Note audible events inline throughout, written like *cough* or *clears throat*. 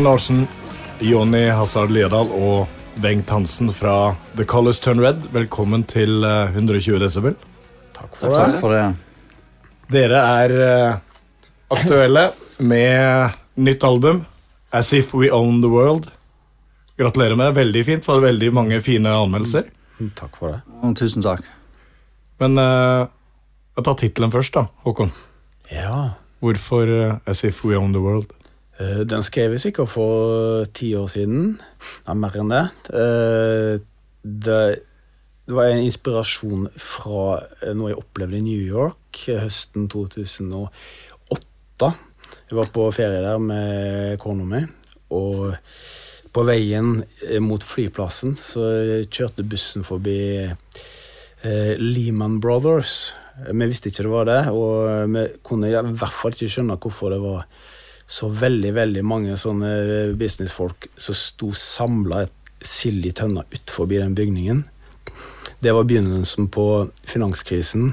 Håkon Larsen, Jonny Hazard Liedal og Bengt Hansen fra The Colors Turn Red. Velkommen til eh, 120 desibel. Takk Takk for, for det. Dere er eh, aktuelle med nytt album, As If We Own The World. Gratulerer med det. Veldig fint. for veldig mange fine anmeldelser. Takk for det. Tusen takk. Men uh, jeg tar tittelen først, da, Håkon. Ja. Hvorfor uh, As If We Own The World? Eh, Den skrev jeg sikkert for ti år siden. Ja, mer enn. Eh, det. Det var en inspirasjon fra eh, noe jeg opplevde i New York høsten 2008. Jeg var på ferie der med kona mi, og på veien mot flyplassen så kjørte bussen forbi eh, Lehman Brothers. Vi visste ikke det var det, og vi kunne i hvert fall ikke skjønne hvorfor det var så veldig veldig mange sånne businessfolk som sto samla sild i tønna utenfor den bygningen. Det var begynnelsen på finanskrisen.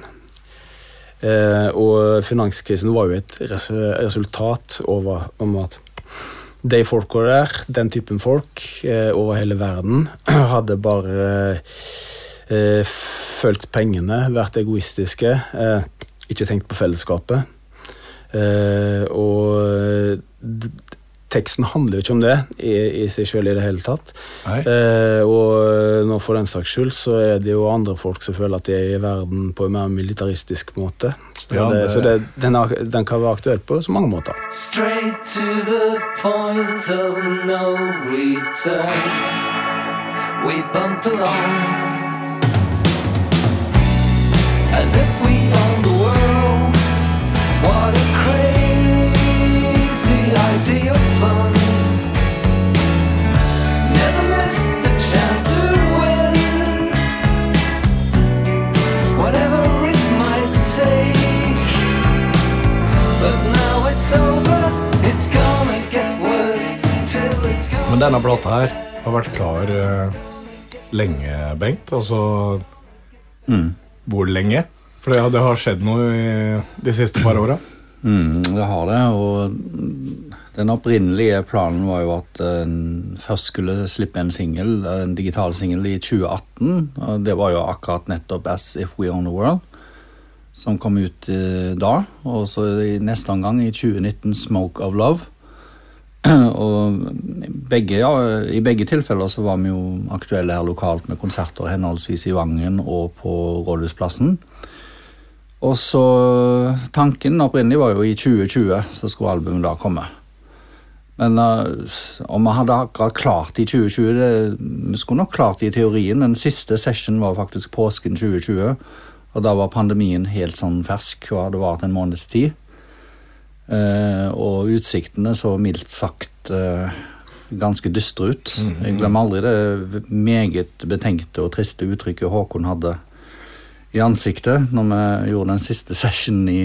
Eh, og finanskrisen var jo et res resultat over, om at de folka der, den typen folk eh, over hele verden, *clears throat* hadde bare eh, fulgt pengene, vært egoistiske, eh, ikke tenkt på fellesskapet. Eh, og d teksten handler jo ikke om det i, i seg sjøl i det hele tatt. Eh, og nå for den saks skyld så er det jo andre folk som føler at de er i verden på en mer militaristisk måte. Så, Ja, det, det- så det, den, er, den kan være aktuell på så mange måter. Straight to the point of no return. We bumped along Men denne plata her har vært klar uh, lenge, Bengt. Altså Hvor lenge? For det, det har skjedd noe i de siste par åra. Mm, det har det, og den opprinnelige planen var jo at en først skulle slippe en singel, en digital singel i 2018. og Det var jo akkurat nettopp As If We Own The World, som kom ut eh, da. Og så i neste omgang, i 2019, Smoke of Love. *clears throat* Og begge, ja, i begge tilfeller så var vi jo aktuelle her lokalt med konserter henholdsvis i Vangen og på Rådhusplassen. Og så Tanken opprinnelig var jo i 2020 så skulle albumet da komme. Men uh, om vi hadde akkurat klart det i 2020 det, Vi skulle nok klart det i teorien, men siste session var faktisk påsken 2020. Og da var pandemien helt sånn fersk og hadde vart en måneds tid. Eh, og utsiktene så mildt sagt eh, ganske dystre ut. Jeg glemmer aldri det meget betenkte og triste uttrykket Håkon hadde i ansiktet når vi gjorde den siste *laughs* sessionen i,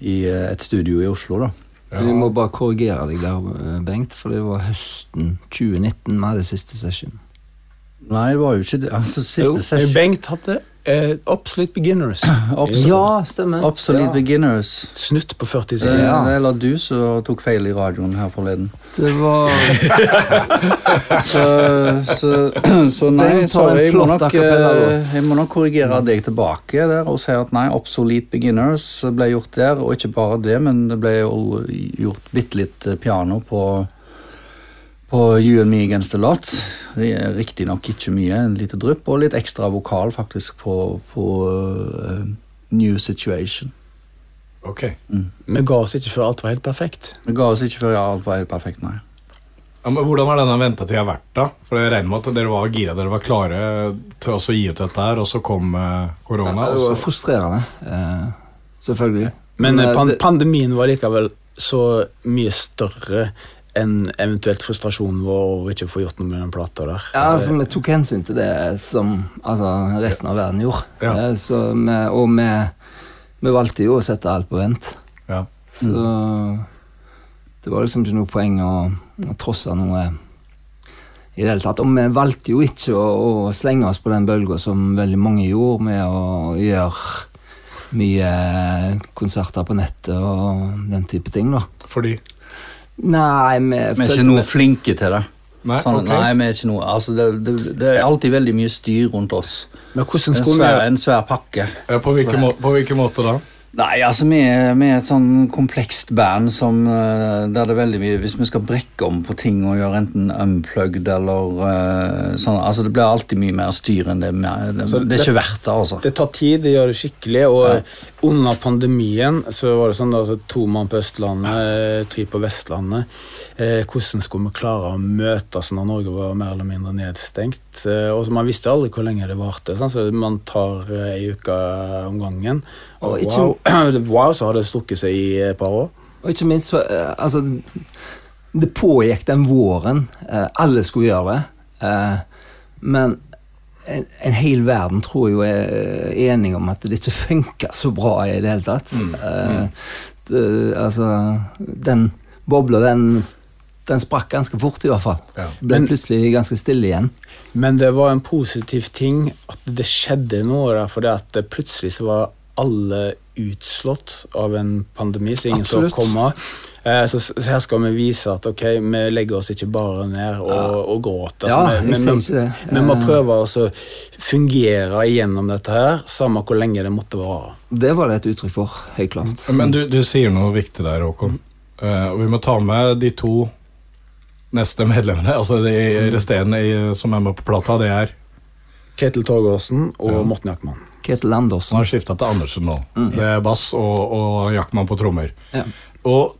i eh, et studio i Oslo. da. Vi må bare korrigere deg der, Bengt, for det var høsten 2019 vi hadde siste session. Nei, det var jo ikke det. Altså, siste Jo, session Bengt hadde eh, Absolute Beginners. *clears throat* Absol Ja, stemmer. Absolute Ja. Beginners. Snutt på 40 Eh, sekunder. Ja. Eller du som tok feil i radioen her forleden. Det var *laughs* Så, så, *clears throat* så nei, sorry, jeg må, nok, eh, jeg må nok korrigere deg tilbake der og si at nei, Obsolete Beginners ble gjort der, og ikke bare det, men det ble jo gjort bitte litt piano på på You and Me Against the Lot. Det er Riktignok ikke mye, en lite drypp, og litt ekstra vokal faktisk på, på uh, New Situation. Ok. Vi ga oss ikke før alt var helt perfekt. Vi ga oss ikke før alt var helt perfekt, nei. Ja, men Hvordan har denne ventetida vært, da? For jeg regner med at dere var gira, dere var klare til å gi ut dette her, og så kom korona. korona. det var frustrerende. eh, selvfølgelig. Men eh, pan pandemien var likevel så mye større enn eventuelt frustrasjonen vår over ikke å få gjort noe med den plata der. Ja, altså Vi tok hensyn til det som altså, resten av verden gjorde. Ja. Eh, Så vi, og vi, vi valgte jo å sette alt på vent. Ja. Så det var liksom ikke noe poeng å, å trosse noe i det hele tatt. Og vi valgte jo ikke å, å slenge oss på den bølga som veldig mange gjorde, med å gjøre mye konserter på nettet og den type ting, da. Fordi Nei, vi Vi er ikke noe vi- flinke til det. Nei, Sånn, okay. nei, vi er ikke noe altså det, det, det er alltid veldig mye styr rundt oss. Men hvordan En skulle svær, vi en svær pakke. Ja, på, hvilken må, på hvilken måte da? Nei, altså vi er, vi er et sånn komplekst band som eh, Der det er veldig mye Hvis vi skal brekke om på ting og gjøre enten unplugged eller uh, sånn Altså det blir alltid mye mer styr enn det vi- det, det er ikke verdt det, altså. Det tar tid, det gjør det skikkelig. Og under pandemien så var det sånn altså, to mann på Østlandet, eh, tre på Vestlandet. Eh, hvordan skulle vi klare å møtes når Norge var mer eller mindre nedstengt? Eh, og så Man visste aldri hvor lenge det varte, sånn, så man tar eh, ei uke om gangen. Og Og ikke- wow, *clears throat* wow, så har det strukket seg i et par år. Og ikke minst, for, eh, altså Det pågikk den våren. eh, alle skulle gjøre det. eh, men en, en hel verden tror jeg er enig om at det ikke funker så bra i det hele tatt. Eh, det, altså, den bobla, den, den sprakk ganske fort, i hvert fall. Ja. Ble Men- plutselig ganske stille igjen. Men det var en positiv ting at det skjedde noe for det at plutselig så var alle utslått av en pandemi, så ingen Absolutt. så komme. Eh, Så, så her skal vi vise at ok, vi legger oss ikke bare ned og, og gråter. Ja, Altså, vi, jeg vi, ikke det. vi må Eh, prøve å fungere igjennom dette her, samme hvor lenge det måtte vare. Det var det et uttrykk for, helt klart. Men du, du sier noe viktig der, Håkon. Eh, og vi må ta med de to neste medlemmene, altså de resterende i, som er med på plata. Det er Ketil Torgersen og Ja. Morten Jackman. Ketil Han har skifta til Andersen nå. Det er bass og, og Jackman på trommer. Ja. Og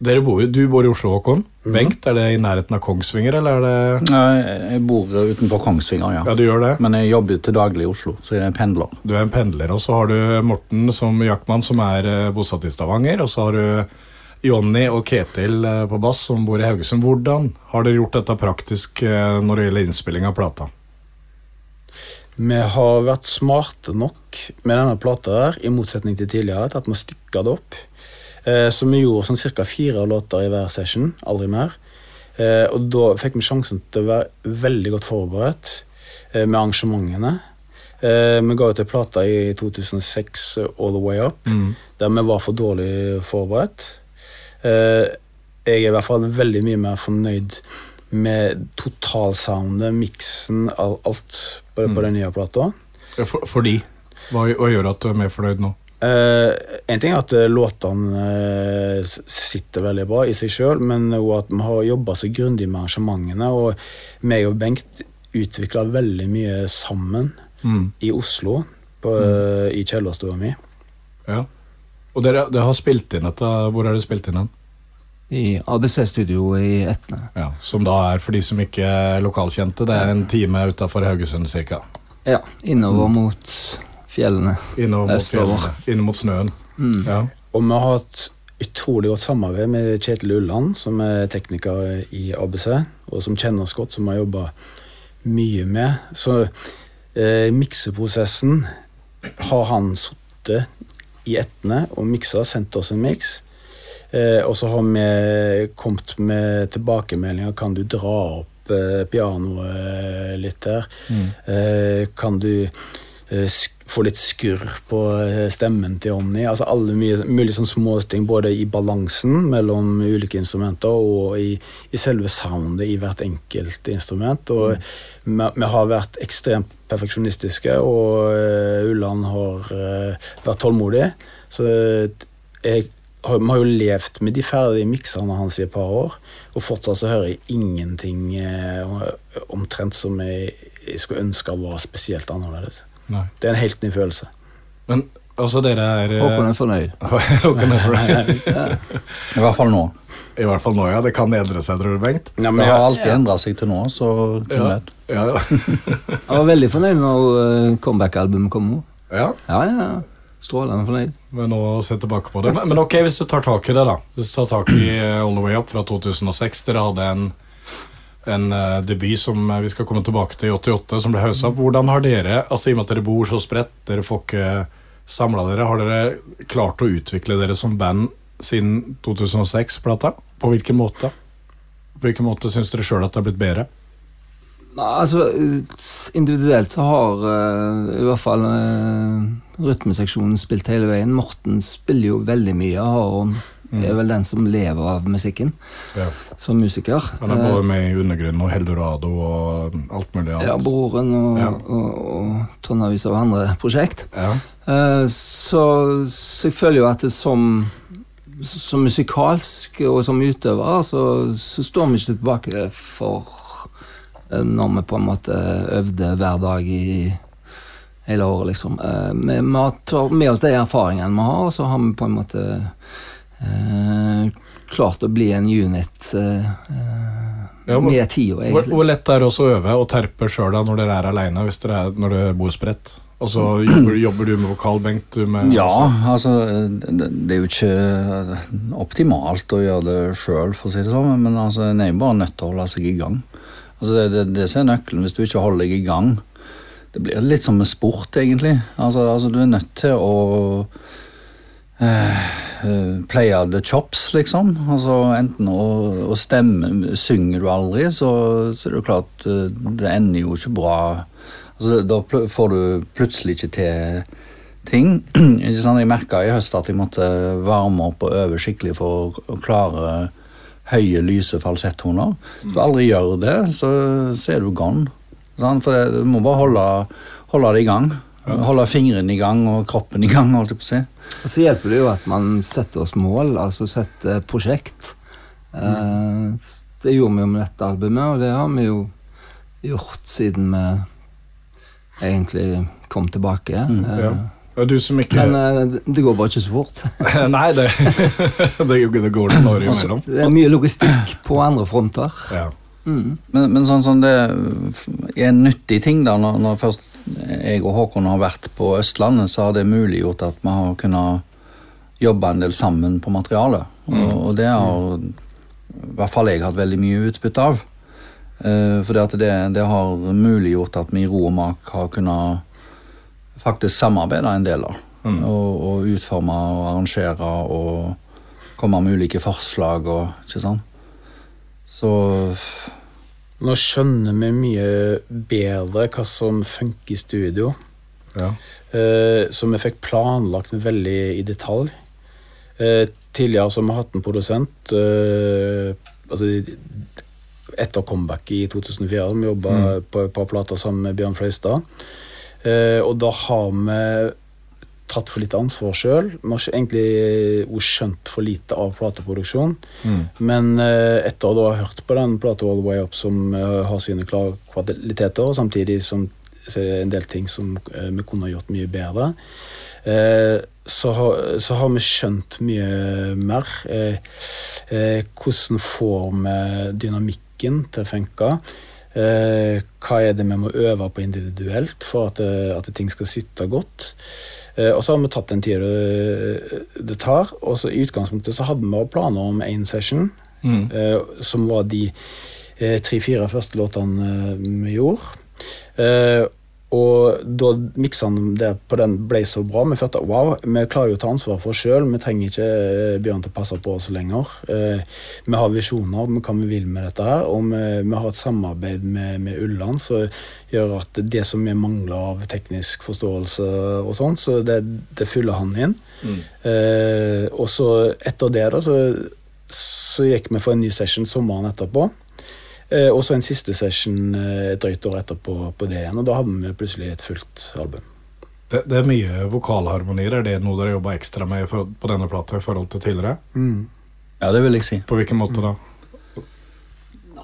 bor, jo- du bor i Oslo, Håkon. Bengt, er det i nærheten av Kongsvinger, eller er det Nei, Jeg bor utenfor Kongsvinger, ja. Ja, du gjør det? Men jeg jobber til daglig i Oslo, så jeg er pendler. Du er en pendler, og så har du Morten som jaktmann, som er eh, bosatt i Stavanger. Og så har du Jonny og Ketil eh, på bass, som bor i Haugesund. Hvordan har dere gjort dette praktisk eh, når det gjelder innspilling av plata? Vi har vært smarte nok med denne plata her, i motsetning til tidligere, til at vi har stykka det opp. Eh, så vi gjorde sånn ca. fire låter i hver session, aldri mer. Eh, og da fikk vi sjansen til å være veldig godt forberedt eh, med arrangementene. Vi ga ut ei plate i 2006, eh, All The Way Up, der vi var for dårlig forberedt. Jeg er i hvert fall veldig mye mer fornøyd med totalsoundet, miksen, alt på, på den nye plata. For, fordi? Hva, hva gjør at du er mer fornøyd nå? Eh, en ting er at eh, låtene uh, sitter veldig bra i seg sjøl, men også at vi har jobba så grundig med arrangementene. Og meg og Bengt utvikla veldig mye sammen Mm. i Oslo, på, mm. i kjellerstua mi. Ja. Og dere, dere har spilt inn dette. Hvor har dere spilt inn den? I ABC-studio i Etne. Ja, som da er, for de som ikke er lokalkjente, det er en time utafor Haugesund ca. Ja, innover mot fjellene. Innover mot Østover. fjellene. Inn mot snøen. Mm. Ja. Og vi har hatt utrolig godt samarbeid med Kjetil Ulland, som er tekniker i ABC, og som kjenner oss godt, som vi har jobba mye med. Så eh, mikseprosessen har han sittet i ettene og miksa, sendt oss en miks. Eh, og så har vi kommet med tilbakemeldinger. Kan du dra opp eh, pianoet litt der? Eh, kan du eh, få litt skurr på eh, stemmen til Omni? Altså alle mulige sånne småting, både i balansen mellom ulike instrumenter og i, i selve soundet i hvert enkelt instrument. Og vi, vi har vært ekstremt perfeksjonistiske, og uh, Ulland har uh, vært tålmodig. Så jeg har, vi har jo levd med de ferdige mikserne hans i et par år, og fortsatt så hører jeg ingenting eh, omtrent som jeg, jeg skulle ønske var spesielt annerledes. Nei. Det er en helt ny følelse. Men Altså, dere er eh, Håkon er fornøyd. *laughs* Håkon er fornøyd. *laughs* I hvert fall nå. I hvert fall nå, ja. Det kan endre seg, tror du, Bengt? Ja, men, Det har alltid alltid endra seg til nå, så Ja. vet. Ja, ja. *laughs* Jeg var veldig fornøyd når eh, comeback-albumet kom. nå. ja. Ja, ja, ja. Strålende fornøyd. Men nå se tilbake på det. Men, men ok, hvis du tar tak i det, da. Hvis du tar tak i eh, All The Way Up fra 2006. Dere hadde en, en eh, debut som eh, vi skal komme tilbake til i 88, som ble haussa opp. Hvordan har dere, altså i og med at dere bor så spredt, dere får ikke samla dere, har dere klart å utvikle dere som band siden 2006-plata? På hvilken måte? På hvilken måte syns dere sjøl at det har blitt bedre? Nei, Altså, individuelt så har uh, i hvert fall uh, rytmeseksjonen spilt hele veien. Morten spiller jo veldig mye og er vel den som lever av musikken Ja. som musiker. Han er både med i Undergrunnen og Heldorado og alt mulig Eh, annet. ja, broren og, Ja. og, og tonnevis av andre prosjekt. Ja. Eh, så, så jeg føler jo at det som som musikalsk og som utøver, så, så står vi ikke tilbake for eh, når vi på en måte øvde hver dag i hele året, liksom. Eh, Vi, vi har tar med oss de erfaringene vi har, og så har vi på en måte eh, klart å bli en unit eh, Ja, hvor- med tida, Hvor, egentlig. hvor lett er det også å øve og terpe sjøl når dere er aleine, når dere bor spredt? Og så *clears throat* jobber, jobber du med vokal, Bengt? Du med, Ja, altså- altså det, det er jo ikke optimalt å gjøre det sjøl, for å si det sånn, men altså, en er jo bare nødt til å holde seg i gang. Altså, det, det, det er nøkkelen. Hvis du ikke holder deg i gang Det blir litt som med sport, egentlig. Altså, altså Du er nødt til å eh, eh, of the chops, liksom. Altså Enten å, å stemme Synger du aldri, så, så er det jo klart eh, Det ender jo ikke bra. Altså, da får du plutselig ikke til ting. *clears throat* ikke sant? Jeg merka i høst at jeg måtte varme opp og øve skikkelig for å klare høye, lyse falsettoner. Hvis du aldri gjør det, så, så er du gone. For det, du må bare holde, holde det i gang. Holde fingrene i gang og kroppen i gang. holdt jeg på å si. Og så hjelper det jo at man setter oss mål, altså setter prosjekt. Mm. det gjorde vi jo med dette albumet, og det har vi jo gjort siden vi egentlig kom tilbake. Mm. Ja. Ja, Du som ikke Men eh, det- det går bare ikke så fort. *laughs* Nei, det, *laughs* det, det går noen *laughs* år imellom. Det er mye logistikk på andre fronter. Ja. Mm. Men, men sånn som det er en nyttig ting, da, når, når først jeg og Håkon har vært på Østlandet, så har det muliggjort at vi har kunnet jobbe en del sammen på materialet. Og, og det har i hvert fall jeg hatt veldig mye utbytte av. Eh, for det, det har muliggjort at vi i ro og mak har kunnet faktisk samarbeide en del. da. Mm. Og, og utforme og arrangere og komme med ulike forslag og ikke sant. Så nå skjønner vi mye bedre hva som funker i studio. Ja. Så vi fikk planlagt veldig i detalj. Eh, tidligere så har vi hatt en produsent eh, altså etter comeback i 2004. Vi jobba på et par plater sammen med Bjørn Fløystad. Og da har vi tatt for lite ansvar sjøl. Egentlig også skjønt for lite av plateproduksjon. Mm. Men eh, etter å ha hørt på den plata All The Way Up, som eh, har sine klare kvaliteter, og samtidig som en del ting som eh, vi kunne ha gjort mye bedre, eh, så, har, så har vi skjønt mye mer. Eh, eh, hvordan får vi dynamikken til å funke? Eh, hva er det vi må øve på individuelt for at, eh, at ting skal sitte godt? Eh, og så har vi tatt den tida det, tar. Og så i utgangspunktet så hadde vi planer om én session, Mm. eh, som var de eh, tre-fire første låtene eh, vi gjorde. Og da miksene der på den ble så bra, vi følte wow, vi klarer jo å ta ansvar for oss sjøl. Vi trenger ikke eh, Bjørn til å passe på oss lenger. Eh, vi har visjoner om hva vi vil med dette her, og vi, vi har et samarbeid med, med Ulland som gjør at det som vi mangler av teknisk forståelse og sånn, så det, det fyller han inn. Mm. Eh, og så etter det da, så, så gikk vi for en ny session sommeren etterpå. Eh, og så en siste session eh, et drøyt år etterpå på det igjen, og da hadde vi plutselig et fullt album. Det, det er mye vokalharmonier. Er det noe dere jobba ekstra med for, på denne plata i forhold til tidligere? ja, det vil jeg si. På hvilken måte da?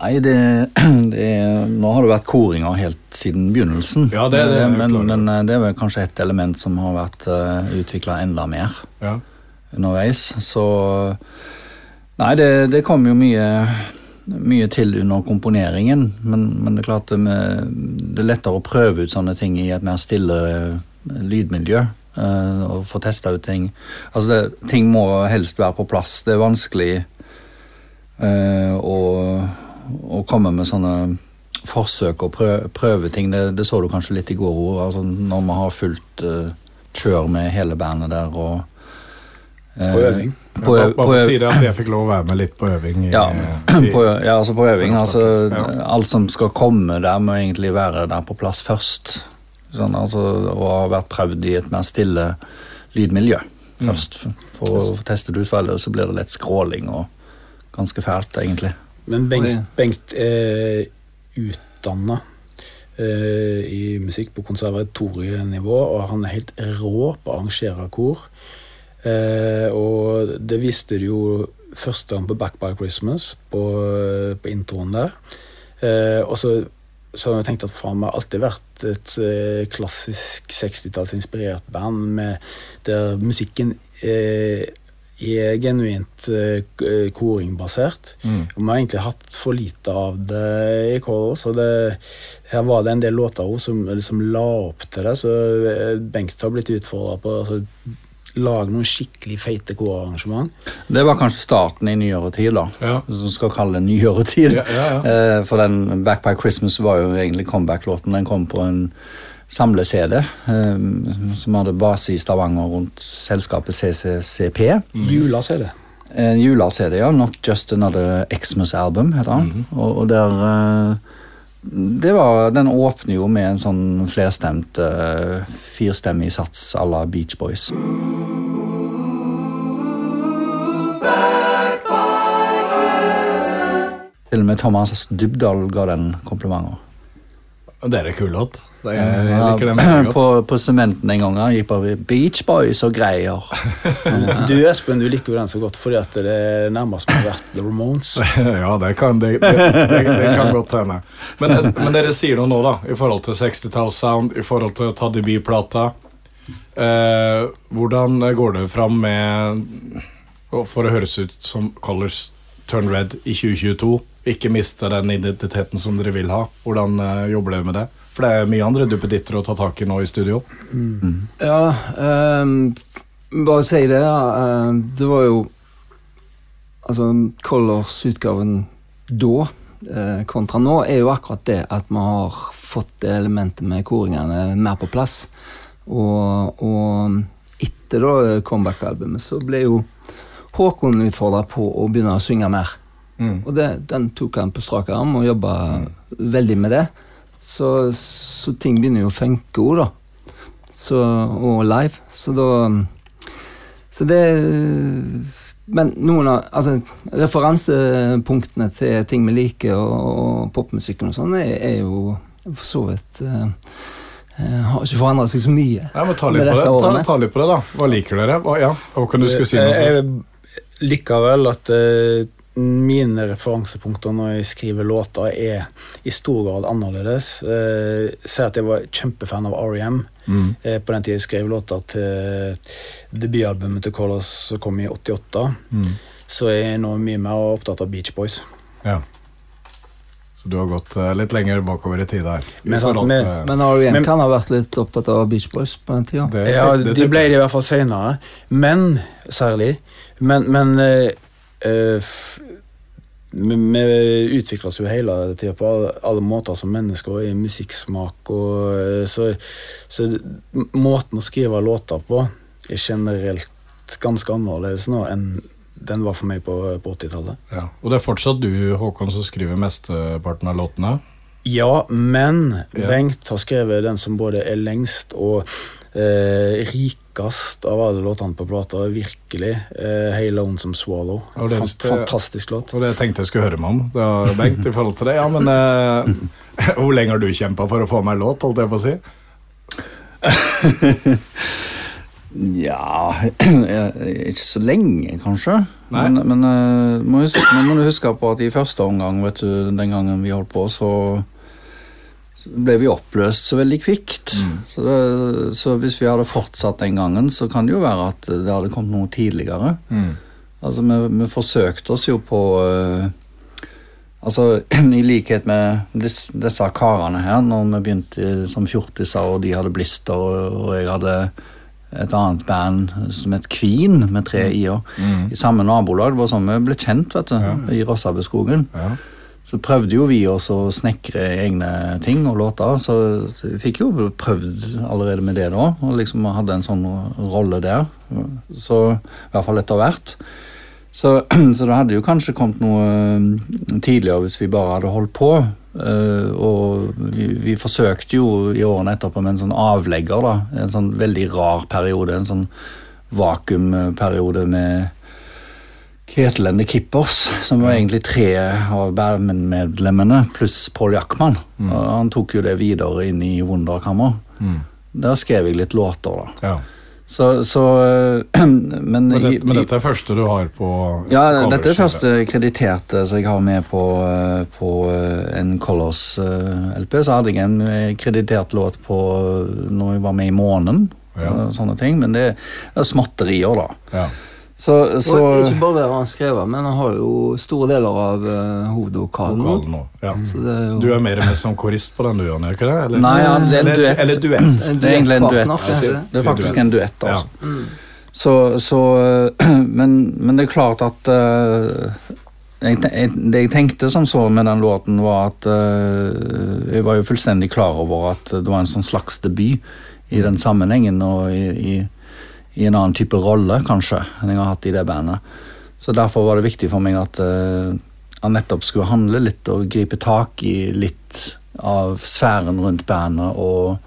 Nei, det, *clears throat* det Nå har det vært koringer helt siden begynnelsen. Ja, det- det men, men eh, det er vel kanskje et element som har vært uh, utvikla enda mer Ja. underveis. Så Nei, det, det kom jo mye, mye til under komponeringen. Men, men det er klart det, det er lettere å prøve ut sånne ting i et mer stille eh, lydmiljø. eh, og få testa ut ting. Altså, det, ting må helst være på plass. Det er vanskelig eh, å, å komme med sånne forsøk og prøve, prøve ting. Det, det så du kanskje litt i går altså, når vi har fullt uh, kjør med hele bandet der. og På øving. På, Bare for å si det at jeg fikk lov å være med litt på øving. I, ja, *clears throat* på, ja, altså på øving. Altså, ja. Alt som skal komme der, må egentlig være der på plass først. Sånn, altså, og ha vært prøvd i et mer stille lydmiljø Mm. først. For å teste det ut, for så blir det lett skråling og ganske fælt, egentlig. Men Bengt. Bengt er utdanna eh, i musikk på konservatorienivå, og han er helt rå på å arrangere kor. Eh, og det viste de jo første gang på Back by Christmas, på, på introen der. Eh, og så, så har jeg tenkt at Fram meg alltid vært et eh, klassisk 60-tallsinspirert band med, der musikken eh, er genuint koringbasert. Mm. Og vi har egentlig hatt for lite av det i Kål, så det, her var det en del låter som liksom la opp til det. Så Bengt har blitt utfordra på altså, lage noen skikkelig feite korarrangement. Det var kanskje starten i nyere tid, da. Ja. Du skal kalle det nyere tid. Ja, ja, ja. *laughs* Eh, For den Back by Christmas var jo egentlig comeback-låten. Den kom på en samle-CD eh, som hadde base i Stavanger rundt selskapet CCCP. Jula-CD. En jula-CD, ja. Not Just Another Xmas Album, heter den. og, og der eh, det var, Den åpner jo med en sånn flerstemt, uh, firstemmig sats à la Beach Boys. Til og med Thomas Dybdahl ga den komplimenter. Det er en kul låt. Det jeg liker den veldig godt. på, på sementen en gang han gikk bare Beach Boys og greier. *laughs* Du Espen, du liker jo den så godt fordi at det er nærmest har vært The Ramones. *laughs* Ja, det kan, det, det, det, det kan godt hende. Men, men dere sier noe nå, da, i forhold til 60-tallssound, i forhold til å ta debutplata. Eh, hvordan går det fram med For å høres ut som Colors Turn Red i 2022. Ikke miste den identiteten som dere vil ha. Hvordan eh, jobber dere med det? For det er mye andre duppeditter å ta tak i nå i studio. Ja, um, bare si det. da. ehm, det var jo Altså, Colors-utgaven da eh, kontra nå er jo akkurat det at vi har fått det elementet med koringene mer på plass. Og, og etter da comeback-albumet så ble jo Håkon utfordra på å begynne å synge mer. Mm. Og det, den tok han på strak arm og jobba veldig med det. Så, så ting begynner jo å funke òg, da. Så, og live. Så da Så det Men noen av altså, referansepunktene til ting vi liker, og, og popmusikken og sånn, er, er jo for så vidt eh, eh, Har ikke forandra seg så mye. Ja, men ta litt, på det. Ta, ta litt på det, da. Hva liker dere? Hva, ja, Håkon, du skulle si noe. Jeg liker vel at eh, mine referansepunkter når jeg skriver låter, er i stor grad annerledes. Eh, Si at jeg var kjempefan av R.E.M. Mm. eh, på den tida jeg skrev låter til debutalbumet til Colors som kom i 88. Mm. Så er jeg nå mye mer opptatt av Beach Boys. Ja. Så du har gått eh, litt lenger bakover i tid her. Men sant, med- til- Men R.E.M. Kan ha vært litt opptatt av Beach Boys på den tida. det, Ja, det- de det- ble det i hvert fall senere. Men, særlig Men, men eh, eh, vi, vi utvikler oss jo hele tida på alle, alle måter som mennesker og i musikksmak. Og, eh, så, så måten å skrive låter på er generelt ganske annerledes nå enn den var for meg på, på 80-tallet. ja. Og det er fortsatt du, Håkon, som skriver mesteparten av låtene? Ja, men Ja. Bengt har skrevet den som både er lengst og eh, rikest av alle låtene på plata. Virkelig. Uh, Hey Lonesome Swallow. Og det- Fant, fantastisk låt. Og det tenkte jeg skulle høre meg om. Det har Bengt, i forhold til det. Ja, men uh, *laughs* Hvor lenge har du kjempa for å få meg låt, holdt jeg på å si? *laughs* *clears throat* Ja Ikke så lenge, kanskje. Nei. Men, men eh, må huske, men må du huske på at i første omgang, vet du, den gangen vi holdt på, så ble vi oppløst så veldig kvikt. Så, det, så hvis vi hadde fortsatt den gangen, så kan det jo være at det hadde kommet noe tidligere. Mm. Altså, vi, vi forsøkte oss jo på uh, Altså, *clears throat* I likhet med dis, disse karene her, når vi begynte som fjortiser, og de hadde blister, og, og jeg hadde et annet band som het Queen, med tre i-er, i samme nabolag. Det var sånn vi ble kjent, vet du, i Rossabøskogen. Ja. Så prøvde jo vi også å snekre egne ting og låter, så, vi fikk jo prøvd allerede med det da, og liksom hadde en sånn rolle der. Så i hvert fall etter hvert. Så, *clears throat* så det hadde jo kanskje kommet noe eh, tidligere hvis vi bare hadde holdt på. Eh, og vi, vi forsøkte jo i årene etterpå med en sånn avlegger, da. En sånn veldig rar periode. En sånn vakuumperiode med Ketil and Kippers, som var egentlig tre av Bermen-medlemmene, pluss Paul Jackman. Og han tok jo det videre inn i Wunderkammer. Der skrev jeg litt låter, da. Ja. Så, så eh, *clears throat* Men, Men, det, men dette er første du har på ja, dette er første krediterte som jeg har med på, eh, på eh, en Colors-LP. Så hadde jeg en eh, kreditert låt på eh, når jeg var med i Månen. Ja. og Sånne ting, Men det er småtterier, da. Ja. Så, så Og ikke bare det han skrevet, men han har jo store deler av uh, hovedvokalen. Vokalen nå. Ja. Er jo Du er mer med som korist på den du, gjør, ikke det? Eller? Nei, ja, det er en eller, duett. Eller duett. en det er egentlig en duett. det? Det er faktisk en duett, altså. Ja. Så, så *clears throat* men, men det er klart at uh, jeg, jeg, Det jeg tenkte som så med den låten, var at uh, Jeg var jo fullstendig klar over at det var en sånn slags debut i den sammenhengen og i, i, i en annen type rolle, kanskje, enn jeg har hatt i det bandet. Så derfor var det viktig for meg at eh, han nettopp skulle handle litt og gripe tak i litt av sfæren rundt bandet og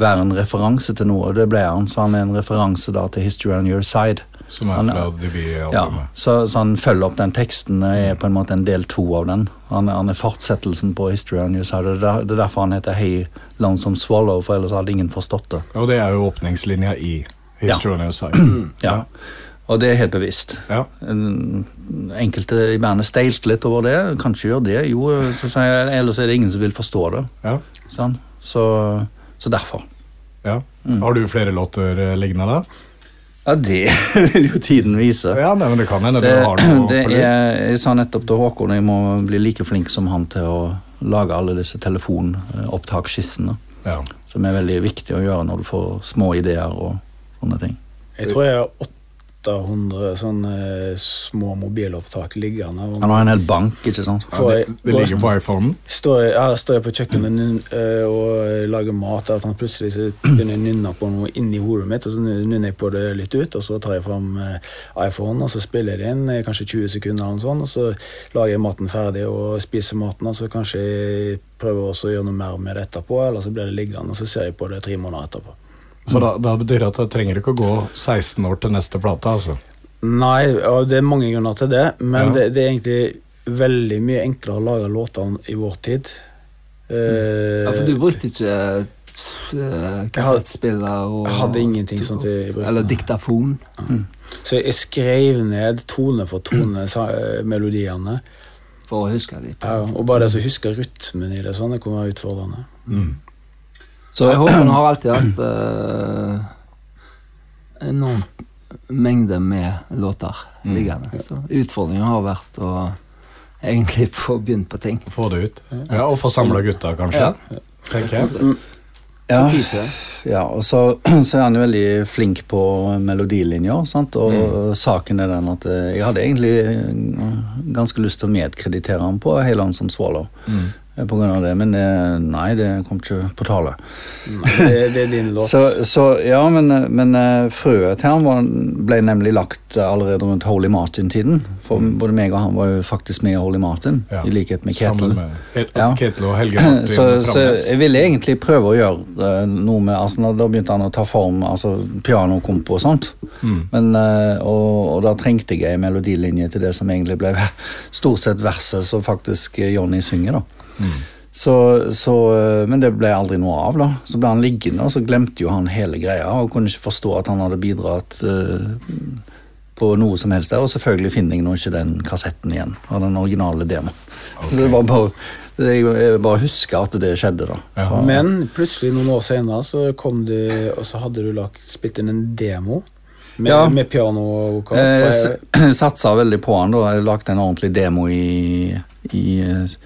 være en referanse til noe. og Det ble han, så han er en referanse da til History on Your Side. Som er fra fra Ja, så, så han følger opp den teksten, er på en måte en del to av den. Han, han er fortsettelsen på History on Your Side, det er, det er derfor han heter Hey Lonesome Swallow, for ellers hadde ingen forstått det. Og det er jo åpningslinja i History side. *clears throat* Ja. Og det er helt bevisst. Ja. Enkelte i bandet steilte litt over det. Kanskje gjør det. Jo, så jeg, ellers er det ingen som vil forstå det. Ja. Sånn. Så, så derfor. ja. Mm. Har du flere låter eh, liggende da? Ja, det *laughs* vil jo tiden vise. Ja, nei, men det kan hende du Det, har noe det er, jeg sa nettopp til Håkon jeg må bli like flink som han til å lage alle disse telefonopptaksskissene. Ja. Som er veldig viktig å gjøre når du får små ideer og sånne ting. Jeg tror jeg har 800 sånne små mobilopptak liggende. Han har en hel bank, ikke sant? Ja, det, det ligger på iPhonen. Står jeg, ja, står jeg på kjøkkenet øh, og lager mat, og plutselig så begynner jeg å nynne på noe inni hodet mitt, og så nynner jeg på det litt ut, og så tar jeg fram eh, iPhone, og så spiller jeg det inn, eh, kanskje 20 sekunder eller noe sånt, og så lager jeg maten ferdig og spiser maten, og så kanskje jeg prøver også å gjøre noe mer med det etterpå, eller så blir det liggende, og så ser jeg på det tre måneder etterpå. Så da, da betyr det at det trenger ikke å gå 16 år til neste plate, altså. Nei, og det er mange grunner til det, men Ja. det, det er egentlig veldig mye enklere å lage låter i vår tid. Eh, Ja, for du brukte ikke eh, kassettspiller og Jeg hadde ingenting sånt i bruk. Eller diktafon. Så jeg skrev ned tone for tone eh, melodiene. For å huske dem. Ja, og bare det å huske rytmen i det, sånn, det kunne være utfordrende. Så Jeg håper hun har alltid hatt uh, enorm mengde med låter liggende. Så utfordringen har vært å egentlig få begynt på ting. Få det ut. Ja, Og få samla gutta, kanskje. Tenker jeg. ja, til det. ja, og så, *clears throat* så er han jo veldig flink på melodilinjer, sant? og saken er den at eh, jeg hadde egentlig eh, ganske lyst til å medkreditere han på Heiland som Swallow. Mm. Eh, På grunn av det, men eh, nei, det kom ikke på tale. Nei, det, det er din låt. *laughs* Så, så ja, men, men eh, frøet til han var, ble nemlig lagt allerede rundt Holy Martin-tiden. For både meg og han var jo faktisk med i Holy Martin, Ja. i likhet med Ketil. med Ja. Ketil og Helge *clears throat* Martin Så, så jeg ville egentlig prøve å gjøre noe med altså, Da begynte han å ta form, altså pianokompo og sånt. Mm. Men, og, og da trengte jeg en melodilinje til det som egentlig ble *laughs* stort sett verset som faktisk Johnny synger. da. Mm. Så, så, eh, men det ble aldri noe av, da. Så ble han liggende, og så glemte jo han hele greia og kunne ikke forstå at han hadde bidratt uh, på noe som helst der. Og selvfølgelig finner jeg nå ikke den kassetten igjen av den originale demoen. *laughs* Så det var bare det- Jeg bare husker at det skjedde, da. Ja. Men plutselig noen år senere så kom du, og så hadde du lagt, spilt inn en demo med, Ja. med piano og vokal. *clears throat* Jeg satsa veldig på han da. Jeg lagde en ordentlig demo i, i, eh,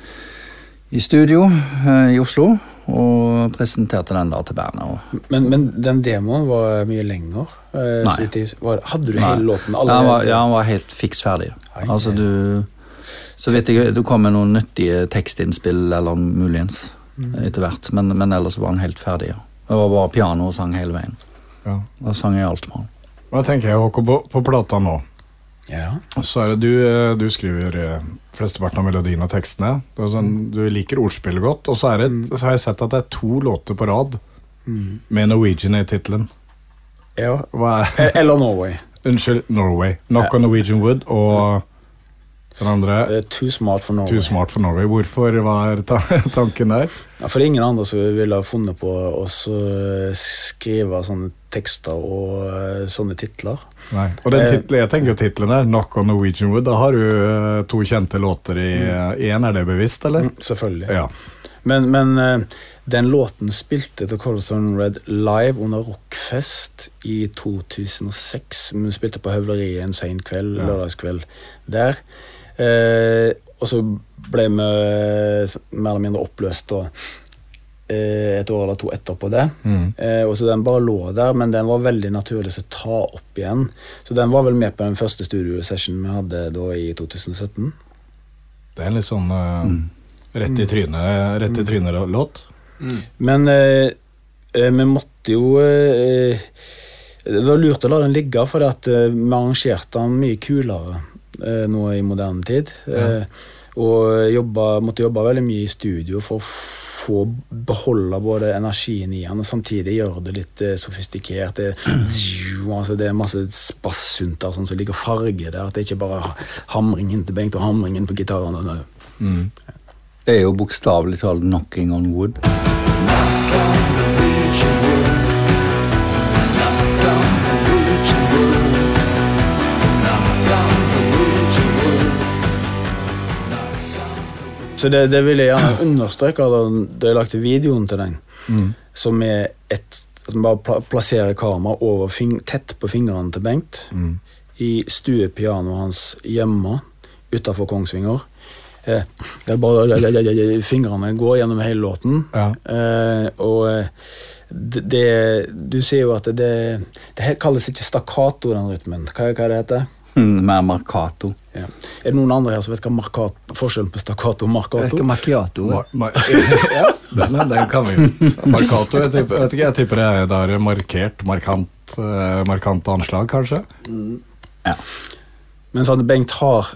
i studio eh, i Oslo. Og presenterte den da til bandet. Men, men den demoen var mye lenger. eh, Nei. De, var, hadde du Nei. hele låten ja, han var, ja, han var helt fiks ferdig. Ai, Altså du Så vidt jeg Du kom med noen nyttige tekstinnspill, eller muligens, Mm. etter hvert. Men, men ellers var han helt ferdig. Ja. Det var bare piano og sang hele veien. Ja. Da sang jeg alt med den. Hva tenker jeg, Håkon, på, på plata nå? Ja. Så er det du, eh, du skriver eh, flesteparten av melodien og tekstene. Sånn, du liker ordspillet godt. Og så, er det, så har jeg sett at det er to låter på rad Mm. med Norwegian i tittelen. ja. Eh, Eller Norway. *laughs* Unnskyld, Norway. Knock Ja. on Norwegian Wood og den andre Too Smart for Norway. Too Smart for Norway. Hvorfor var ta *laughs* tanken der? Ja, for ingen andre som ville ha funnet på å skrive sånne tekster og eh, sånne titler. Nei. Og den Eh. titlen, jeg tenker jo tittelen der, Knock on Norwegian Wood. Da har du eh, to kjente låter i én. Er det bevisst, eller? Mm, selvfølgelig. Ja. Men, men den låten spilte The Colston Red live under Rockfest i 2006. Hun spilte på Høvleriet en sen kveld, Ja. lørdagskveld der. Eh, og så ble vi mer eller mindre oppløst eh, et år eller to etterpå det. Mm. Eh, og så Den bare lå der, men den var veldig naturlig å ta opp igjen. Så den var vel med på den første studiosessionen vi hadde da i 2017. Det er en litt sånn eh, rett i trynet- rett i trynet-låt. Men eh, eh, vi måtte jo eh, Det var lurt å la den ligge, for at, eh, vi arrangerte den mye kulere eh, nå i moderne tid. Eh, og jobba, måtte jobbe veldig mye i studio for å få beholde både energien i han og samtidig gjøre det litt eh, sofistikert. Det, *clears throat* altså, det er masse spassunter sånn, som ligger farge der. At det ikke bare er hamringen til Bengt og hamringen på gitaren. Mm. Det er jo bokstavelig talt 'knocking on wood'. Så det, det vil jeg gjerne understreke da jeg lagde videoen til den. Mm. Som er et Som bare plasserer kameraet over fing tett på fingrene til Bengt. Mm. I stuepianoet hans hjemme utafor Kongsvinger. Eh, det er bare Fingrene går gjennom hele låten. Ja. Eh, og eh, det, det Du ser jo at det Det det kalles ikke stakkato, den rytmen. Hva, hva er det heter Mm, Mer marcato. Ja. Er det noen andre her som vet hva markat, forskjellen på stakkato og Jeg vet markato? ikke markiato, er. Ma ma *laughs* ja, den, den kan vi jo. Markato, jeg tipper, vet ikke, jeg tipper det er der markert, markant, eh, markante anslag, kanskje. Ja. Men sånn, Bengt har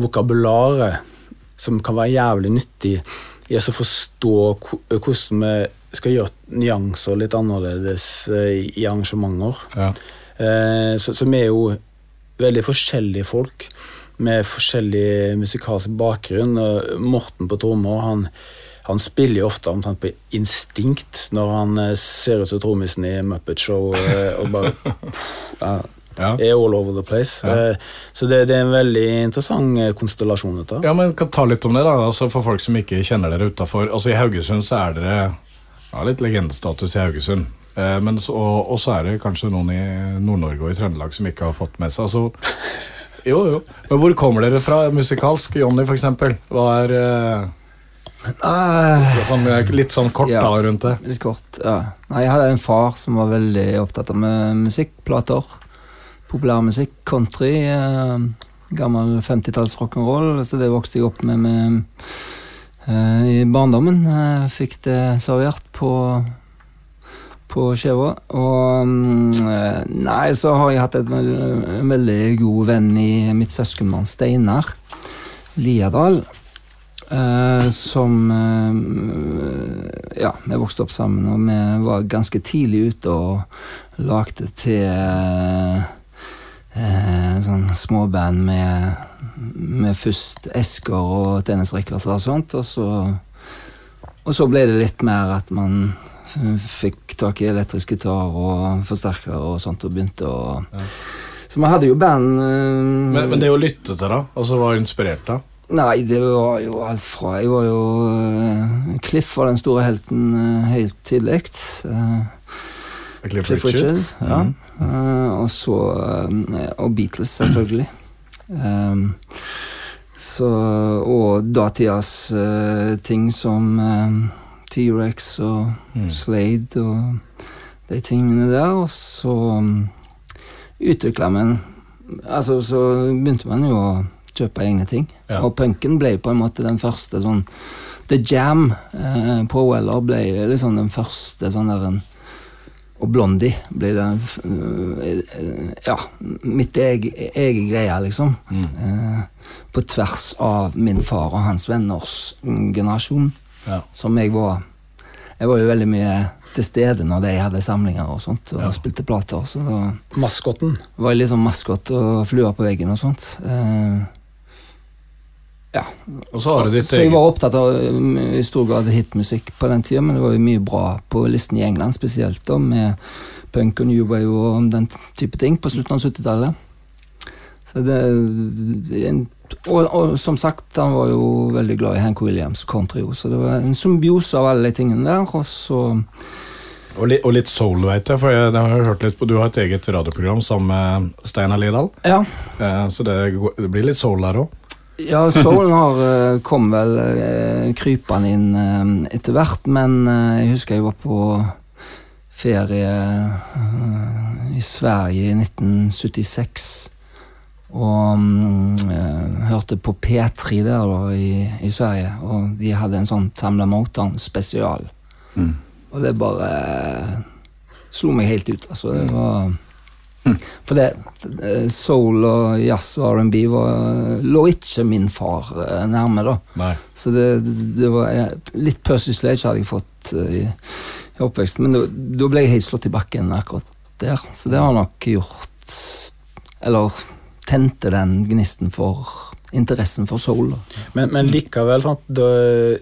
vokabularet som kan være jævlig nyttig i å forstå hvordan vi skal gjøre nyanser litt annerledes eh, i arrangementer. Ja. Eh, Så, så vi er jo veldig forskjellige folk med forskjellig musikalsk bakgrunn. Og Morten på trommer han, han spiller jo ofte omtrent på instinkt når han eh, ser ut som trommisen i Muppet Show eh, og bare ja, Ja. er all over the place. Ja. Eh, Så det, det er en veldig interessant konstellasjon. dette. ja, men kan ta litt om det, da. Altså, for folk som ikke kjenner dere utafor. Altså, I Haugesund så er dere ja, litt legendestatus i Haugesund. Eh, men så, og, og så er det kanskje noen i Nord-Norge og i Trøndelag som ikke har fått med seg. Altså, jo, jo. Men hvor kommer dere fra musikalsk? Jonny, for eksempel. Hva er er sånn, eh, litt sånn kort Ja. da rundt det? litt kort, ja. Nei, jeg hadde en far som var veldig opptatt av musikkplater. Populærmusikk, country, uh, gammel 50-talls rock'n'roll. Så det vokste jeg opp med, med uh, i barndommen. Fikk det servert på på Skjevå. Og mm, eh, nei, så har jeg hatt en veldig god venn i mitt søskenbarn Steinar Liadal. Uh, som uh, Ja, vi vokste opp sammen, og vi var ganske tidlig ute og lagde til uh, sånn småband med, med først Esker og Dennis Rikard og sånt, og så Og så ble det litt mer at man fikk tak i elektrisk gitar og forsterker og sånt, og begynte å Så vi hadde jo band eh, Men, men det å lytte til, da? Altså Hva inspirerte deg? Nei, det var jo alt fra Jeg var jo uh, Cliff var den store helten uh, helt tidlig. Uh, Cliff Cliff Richard? Richard. Ja. Eh, og så Og Beatles, selvfølgelig. Um, så Og datidas uh, ting som eh, T-rex og Mm. Slade og de tingene der. Og så um, utvikla man Altså, så begynte man jo å kjøpe egne ting. Ja. Og punken ble på en måte den første sånn The Jam eh, på Weller ble liksom den første sånn der en og Blondie ble den øh, Ja, mitt egen egen greie, liksom. Mm. Eh, på tvers av min far og hans venners generasjon. Ja. Som jeg var Jeg var jo veldig mye til stede når de hadde samlinger og sånt, og Ja. spilte plater. Så da Maskotten. var jeg liksom maskot og flua på veggen og sånt. Eh, ja. Og så har du ditt Så jeg var opptatt av um, i stor grad hitmusikk på den tida, men det var jo mye bra på listen i England spesielt, da, med punk og new wave og den type ting på slutten av 70-tallet. Så det, en, og, og som sagt, han var jo veldig glad i Hank Williams og country, så det var en symbiose av alle de tingene der, og så og, litt, og litt soul, veit jeg. For jeg, har hørt litt på Du har et eget radioprogram sammen med Steinar Lidahl. Ja. Eh, så det, det blir litt soul der òg. Ja, soulen har eh, kom vel uh, krypende inn eh, etter hvert, men eh, jeg husker jeg var på ferie eh, i Sverige i 1976. Og jeg eh, hørte på P3 der da i, i Sverige, og de hadde en sånn Tamla Motown spesial. Mm. Og det bare eh, slo meg helt ut, altså. Det var For det eh, soul og jazz og R&B lå ikke min far eh, nærme, da. Nei. Så det, det var Litt Percy Sledge hadde jeg fått eh, i, i oppveksten, men da, da ble jeg helt slått i bakken akkurat der. Så det har nok gjort Eller tente den gnisten for interessen for soul. Da. Men, men likevel, sant, da,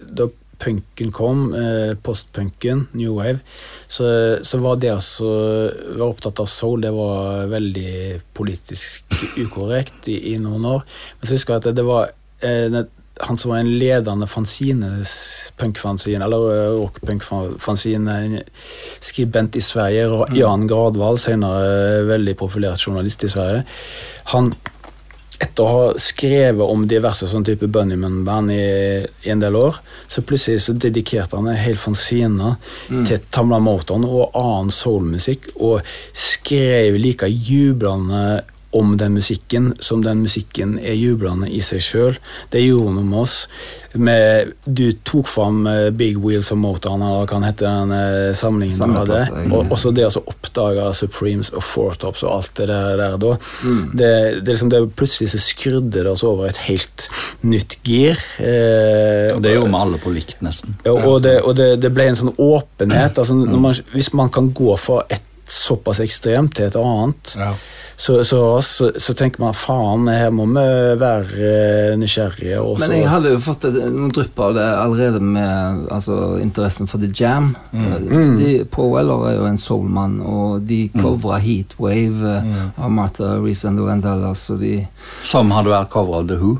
da punken kom, eh, postpunken, new wave, så, så var det å være opptatt av soul, det var veldig politisk ukorrekt i, i noen år. Men så husker jeg at det, det var eh, han som var en ledende fanzine, punkfanzine, eller eh, rockpunkfanzine, skribent i Sverige, Jan Gradvall, senere veldig profilert journalist i Sverige, han etter å ha skrevet om diverse sånn type Bunnyman-band i, i en del år, så plutselig så dedikerte han en hel fanzine til Tamla Motown og annen soulmusikk, og skrev like jublende om den musikken som den musikken er jublende i seg sjøl. Det gjorde noe med oss. Med, du tok fram eh, Big Wheels of Motown, eller hva heter den eh, samlingen du hadde. Og også det å oppdage Supremes og Four Tops og alt det der, der da. Mm. Det, det, liksom, det Plutselig så skrudde det oss over et helt nytt gir. Eh, Og det gjorde vi alle på likt, nesten. ja, og det, og det, det ble en sånn åpenhet. Altså, når man, hvis man kan gå fra et såpass ekstremt til et annet, Ja. så, så, så, så tenker man faen, her må vi være eh, nysgjerrige. Også. Men jeg hadde jo fått et, noen drypp av det allerede med altså, interessen for The Jam. Mm. De, Paul Weller er jo en soulmann, og de covra Heatwave mm. av Martha Reese and the Vandellas, Som hadde vært cover av The Who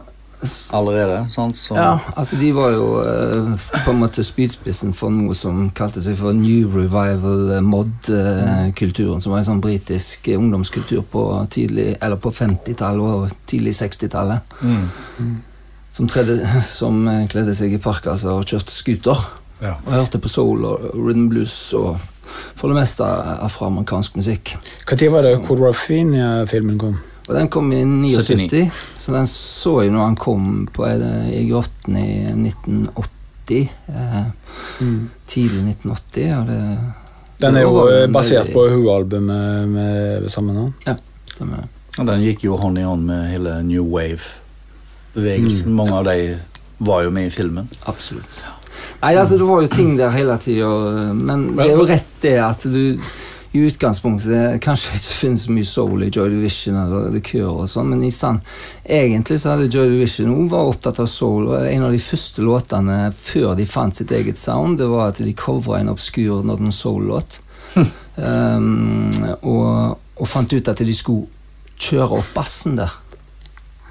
allerede. sant? Så, Ja, altså de var jo eh, på en måte spydspissen for noe som kalte seg for New Revival eh, Mod-kulturen, som var en sånn britisk eh, ungdomskultur på tidlig, eller på 50-tallet og tidlig 60-tallet. Mm. Som, tredde, som eh, kledde seg i parkas og kjørte scooter. Ja. Og hørte på soul og rhythm blues og for det meste afroamerikansk musikk. Når var det Kodorafin-filmen kom? Og den kom i 79, 79. så den så jeg når han kom på eh, i grotten i 1980. Eh, tidlig 1980. Og det Den er jo eh, basert veldig- på Who-albumet med, med samme navn. stemmer. Og den gikk jo hånd i hånd med hele New Wave-bevegelsen. Mange av de var jo med i filmen. Absolutt. Nei, altså Det var jo ting der hele tida, men det er jo rett det at du i utgangspunktet det kanskje ikke finnes så mye soul i Joy Division eller The Cure og sånn, men i sann egentlig så hadde Joy Division òg var opptatt av soul, og en av de første låtene før de fant sitt eget sound, det var at de covra en obskur Northern Soul-låt. um, og, og fant ut at de skulle kjøre opp bassen der.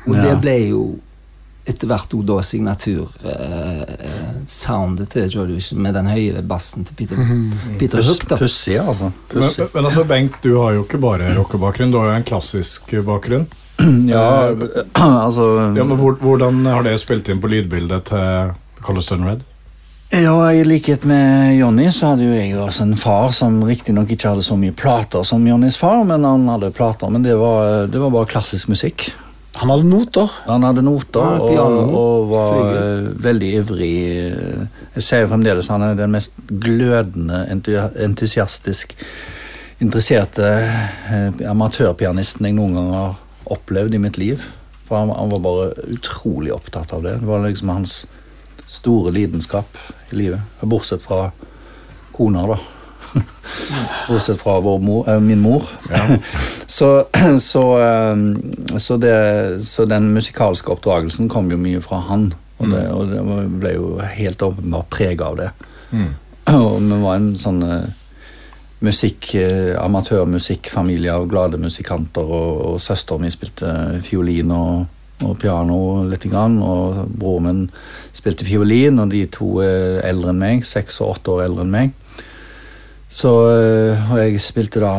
Og Ja. det ble jo etter hvert òg da signatursoundet til Joy Division med den høye bassen til Peter, Peter Puss- Hook. da. Pussig, altså. Men, men altså, Bengt, du har jo ikke bare rockebakgrunn, du har jo en klassisk bakgrunn. *clears throat* Ja, *clears throat* altså Ja, men Hvordan har det spilt inn på lydbildet til Colliston Red? Ja, i likhet med Jonny så hadde jo jeg også en far som riktignok ikke hadde så mye plater som Jonnys far, men han hadde plater, men det var, det var bare klassisk musikk. Han hadde noter. Han hadde noter Ja, og, piano, og var flygel. eh, veldig ivrig. Jeg ser jo fremdeles han er den mest glødende, entusiastisk interesserte eh, amatørpianisten jeg noen gang har opplevd i mitt liv. For han, han var bare utrolig opptatt av det. Det var liksom hans store lidenskap i livet. Bortsett fra kona, da. *laughs* Bortsett fra vår mor, eh, min mor. *laughs* så, så, eh, så, det, så den musikalske oppdragelsen kom jo mye fra han. Og det, og det ble jo helt åpenbart prega av det. *clears throat* Og vi var en sånn eh, musikk, amatørmusikkfamilie av glade musikanter, og, og søsteren min spilte fiolin og, og piano litt, grann, og broren min spilte fiolin, og de to er eldre enn meg, seks og åtte år eldre enn meg. Så, og jeg spilte da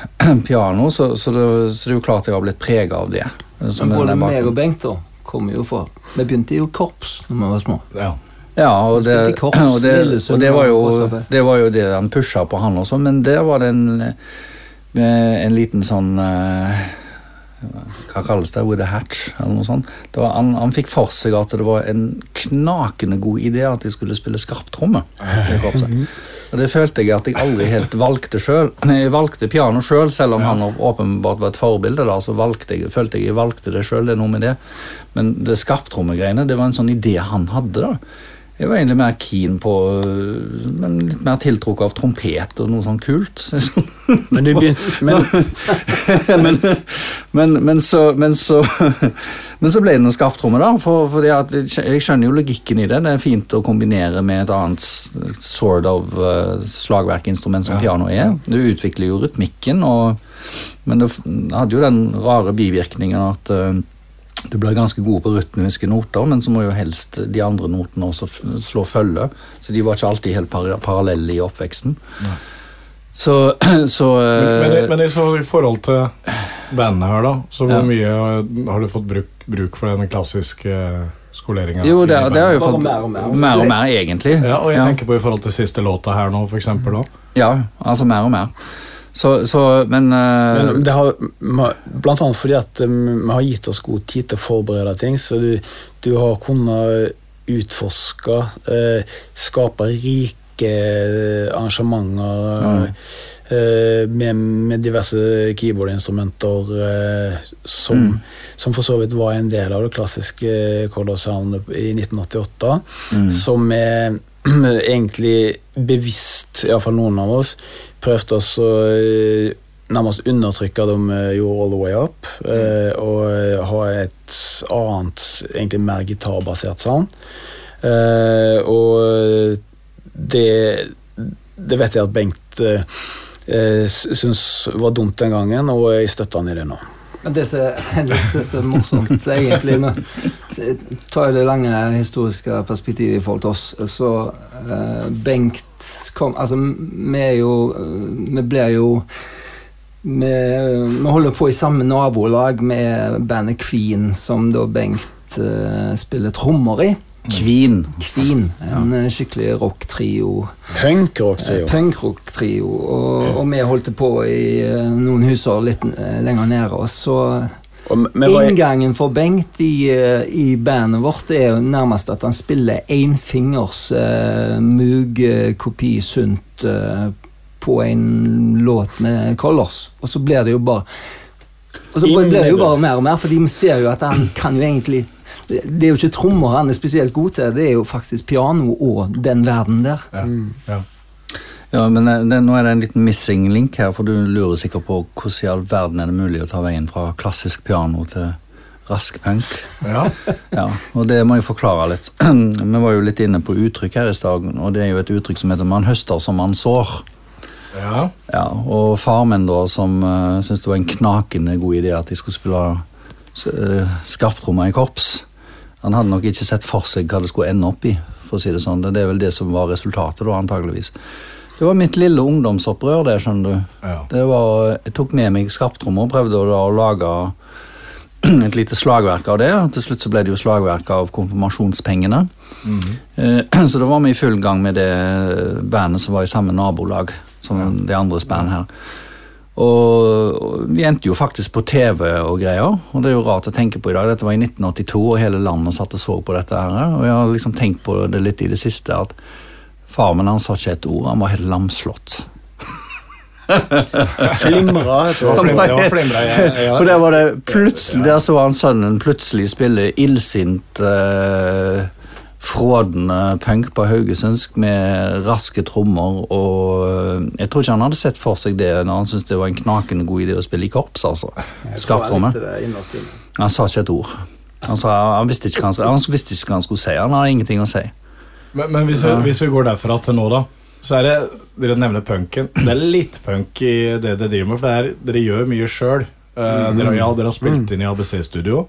*clears throat* piano, så, så, det, så det er jo klart jeg har blitt prega av det. Men både meg og Bengt da kommer jo fra Vi begynte jo korps da vi var små. Ja. Ja, *clears throat* og det, korps, og det, og det, var jo, det var jo det han pusha på, han også, men der var det en, med en liten sånn eh, Hva kalles det? With a hatch, eller noe sånt. Det var, han, han fikk for seg at det var en knakende god idé at de skulle spille skarptromme. *laughs* Og det følte jeg at jeg aldri helt valgte sjøl. Jeg valgte piano sjøl, selv, selv om han åpenbart var et forbilde. da, så jeg, følte jeg jeg valgte det sjøl. Det er noe med det. Men det skarptrommegreiene, det var en sånn idé han hadde. da. Jeg var egentlig mer keen på men litt mer tiltrukket av trompet og noe sånn kult. *laughs* Men *laughs* men, *laughs* men, men, men, så, men, så, men så ble det noe skarptromme, da. For, fordi at jeg skjønner jo logikken i det. Det er fint å kombinere med et annet sort of uh, slagverkinstrument som Ja. piano er. Du utvikler jo rytmikken, og, men det hadde jo den rare bivirkningen at uh, du blir ganske god på rytmiske noter, men så må jo helst de andre notene også slå følge. Så de var ikke alltid helt par parallelle i oppveksten. Så, *clears throat* så Men, men, i- eh, men i, forhold til bandet her, da, så hvor Ja. mye har- du fått bruk, bruk for den klassiske skoleringa? Jo, det, det har jo fått mer og mer. mer, og mer egentlig. Ja, og jeg tenker på i forhold til siste låta her nå, for eksempel. Da. Ja, altså mer og mer. Så, så men, eh, men det har Blant annet fordi at um, vi har gitt oss god tid til å forberede ting, så du, du har kunnet utforske, eh, skape rike eh, arrangementer eh, med, med diverse keyboardinstrumenter eh, som, Mm. som for så vidt var en del av det klassiske Color Sound i 1988. mm, som er *clears throat* egentlig bevisst, iallfall noen av oss, prøvde oss å eh, nærmest undertrykke dem gjorde All The Way Up, mm. og eh, ha et annet, egentlig mer gitarbasert sound. Eh, og det, det vet jeg at Bengt eh, eh, syns var dumt den gangen, og jeg støtter han i det nå. Men det som *laughs* det er så morsomt, egentlig nå så Tar jeg det lange historiske perspektivet i forhold til oss, så uh, Bengt kom Altså, vi er jo eh, Vi blir jo vi, vi holder på i samme nabolag med bandet Queen, som da Bengt uh, spiller trommer i. Queen. Queen, en ja. skikkelig rocktrio. Punkrocktrio er Eh. Og, og vi holdt på i eh, noen husår litt eh, lenger nede Og Så inngangen for Bengt i, eh, i bandet vårt er jo nærmest at han spiller énfingers uh, Moog-kopi sunt uh, på en låt med Colors. Og så blir det jo bare Og så blir det jo bare mer og mer, fordi vi ser jo at han kan jo egentlig det det er jo ikke trommer han er spesielt god til, det er jo faktisk piano og den verden der. Ja. Ja. Ja, men eh, det, Nå er det en liten missing link her, for du lurer sikkert på hvordan i all verden er det mulig å ta veien fra klassisk piano til rask punk. Ja. *laughs* Ja, og det må jeg forklare litt. *clears throat* Vi var jo litt inne på uttrykk her i stad, og det er jo et uttrykk som heter 'man høster som man sår'. ja. Ja, Og far min, da, som uh, syntes det var en knakende god idé at jeg skulle spille uh, skarptrommer i korps, han hadde nok ikke sett for seg hva det skulle ende opp i. for å si Det sånn. Det er vel det som var resultatet, da, antageligvis. Det var mitt lille ungdomsopprør, det, skjønner du. Ja. Det var, jeg tok med meg skarptrommer og prøvde da å lage *clears throat* et lite slagverk av det. Til slutt så ble det jo slagverk av konfirmasjonspengene. Eh, *clears throat* Så da var vi i full gang med det bandet som var i samme nabolag som de andres band her. Og vi endte jo faktisk på TV og greier. Og det er jo rart å tenke på i dag. Dette var i 1982, og hele landet satt og så på dette her. Og jeg har liksom tenkt på det litt i det siste, at far min han sa ikke et ord. Han var helt lamslått. Flimra. *laughs* Og der var det plutselig, der så han sønnen plutselig spille illsint, eh, frådende punk på haugesundsk med raske trommer. Og eh, jeg tror ikke han hadde sett for seg det når han syntes det var en knakende god idé å spille i korps. altså. Skarptromme. Han sa ikke et ord. Han, sa, han, visste ikke hva han, skulle- han visste ikke hva han skulle si. Han hadde ingenting å si. Men, men hvis, vi, hvis vi går derfra til nå, da, så er det Dere nevner punken. Det er litt punk i det dere driver med, for det er, dere gjør mye sjøl. dere, ja, dere har spilt inn i ABC-studio.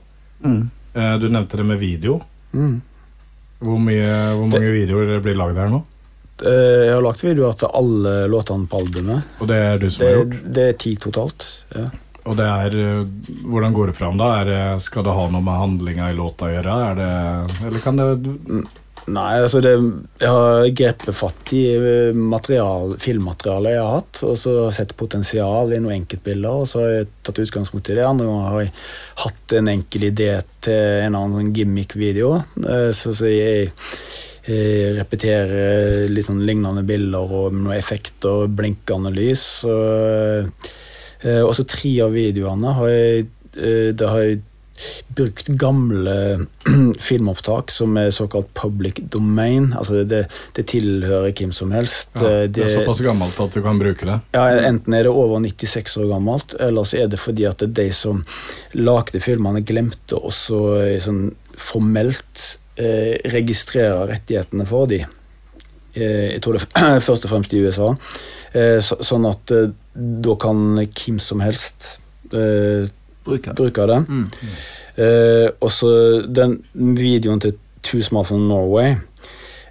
Mm. Uh, du nevnte det med video. Mm. Hvor, mye, hvor mange videoer blir lagd her nå? Eh, Jeg har lagt videoer til alle låtene på albumet. Og det er du som Det, har gjort? det er ti totalt. Ja. Og det er eh, Hvordan går det fram, da? Det, skal det ha noe med handlinga i låta å gjøre? Det, eller kan det du- Nei, altså det, jeg har grepet fatt i eh, material, filmmaterialet jeg har hatt, og så sett potensial i noen enkeltbilder, og så har jeg tatt utgangspunkt i det. Andre ganger har jeg hatt en enkel idé til en annen gimmick-video, eh, så, så jeg jeg repeterer litt sånn lignende bilder og noen effekter, blinkende lys. Eh, og så tre av videoene har jeg, det har jeg brukt gamle *clears throat* filmopptak som er såkalt public domain. Altså det, det tilhører hvem som helst. ja, det er såpass gammelt at du kan bruke det? ja, enten er det over 96 år gammelt, eller så er det fordi at det de som lagde filmene, glemte også eh, sånn formelt eh, registrere rettighetene for de. Eh, jeg tror det er *clears throat* først og fremst i USA. Eh, så, sånn at eh, da kan hvem som helst eh, Bruker bruker den. Mm. Uh, og så den videoen til Two Small from Norway.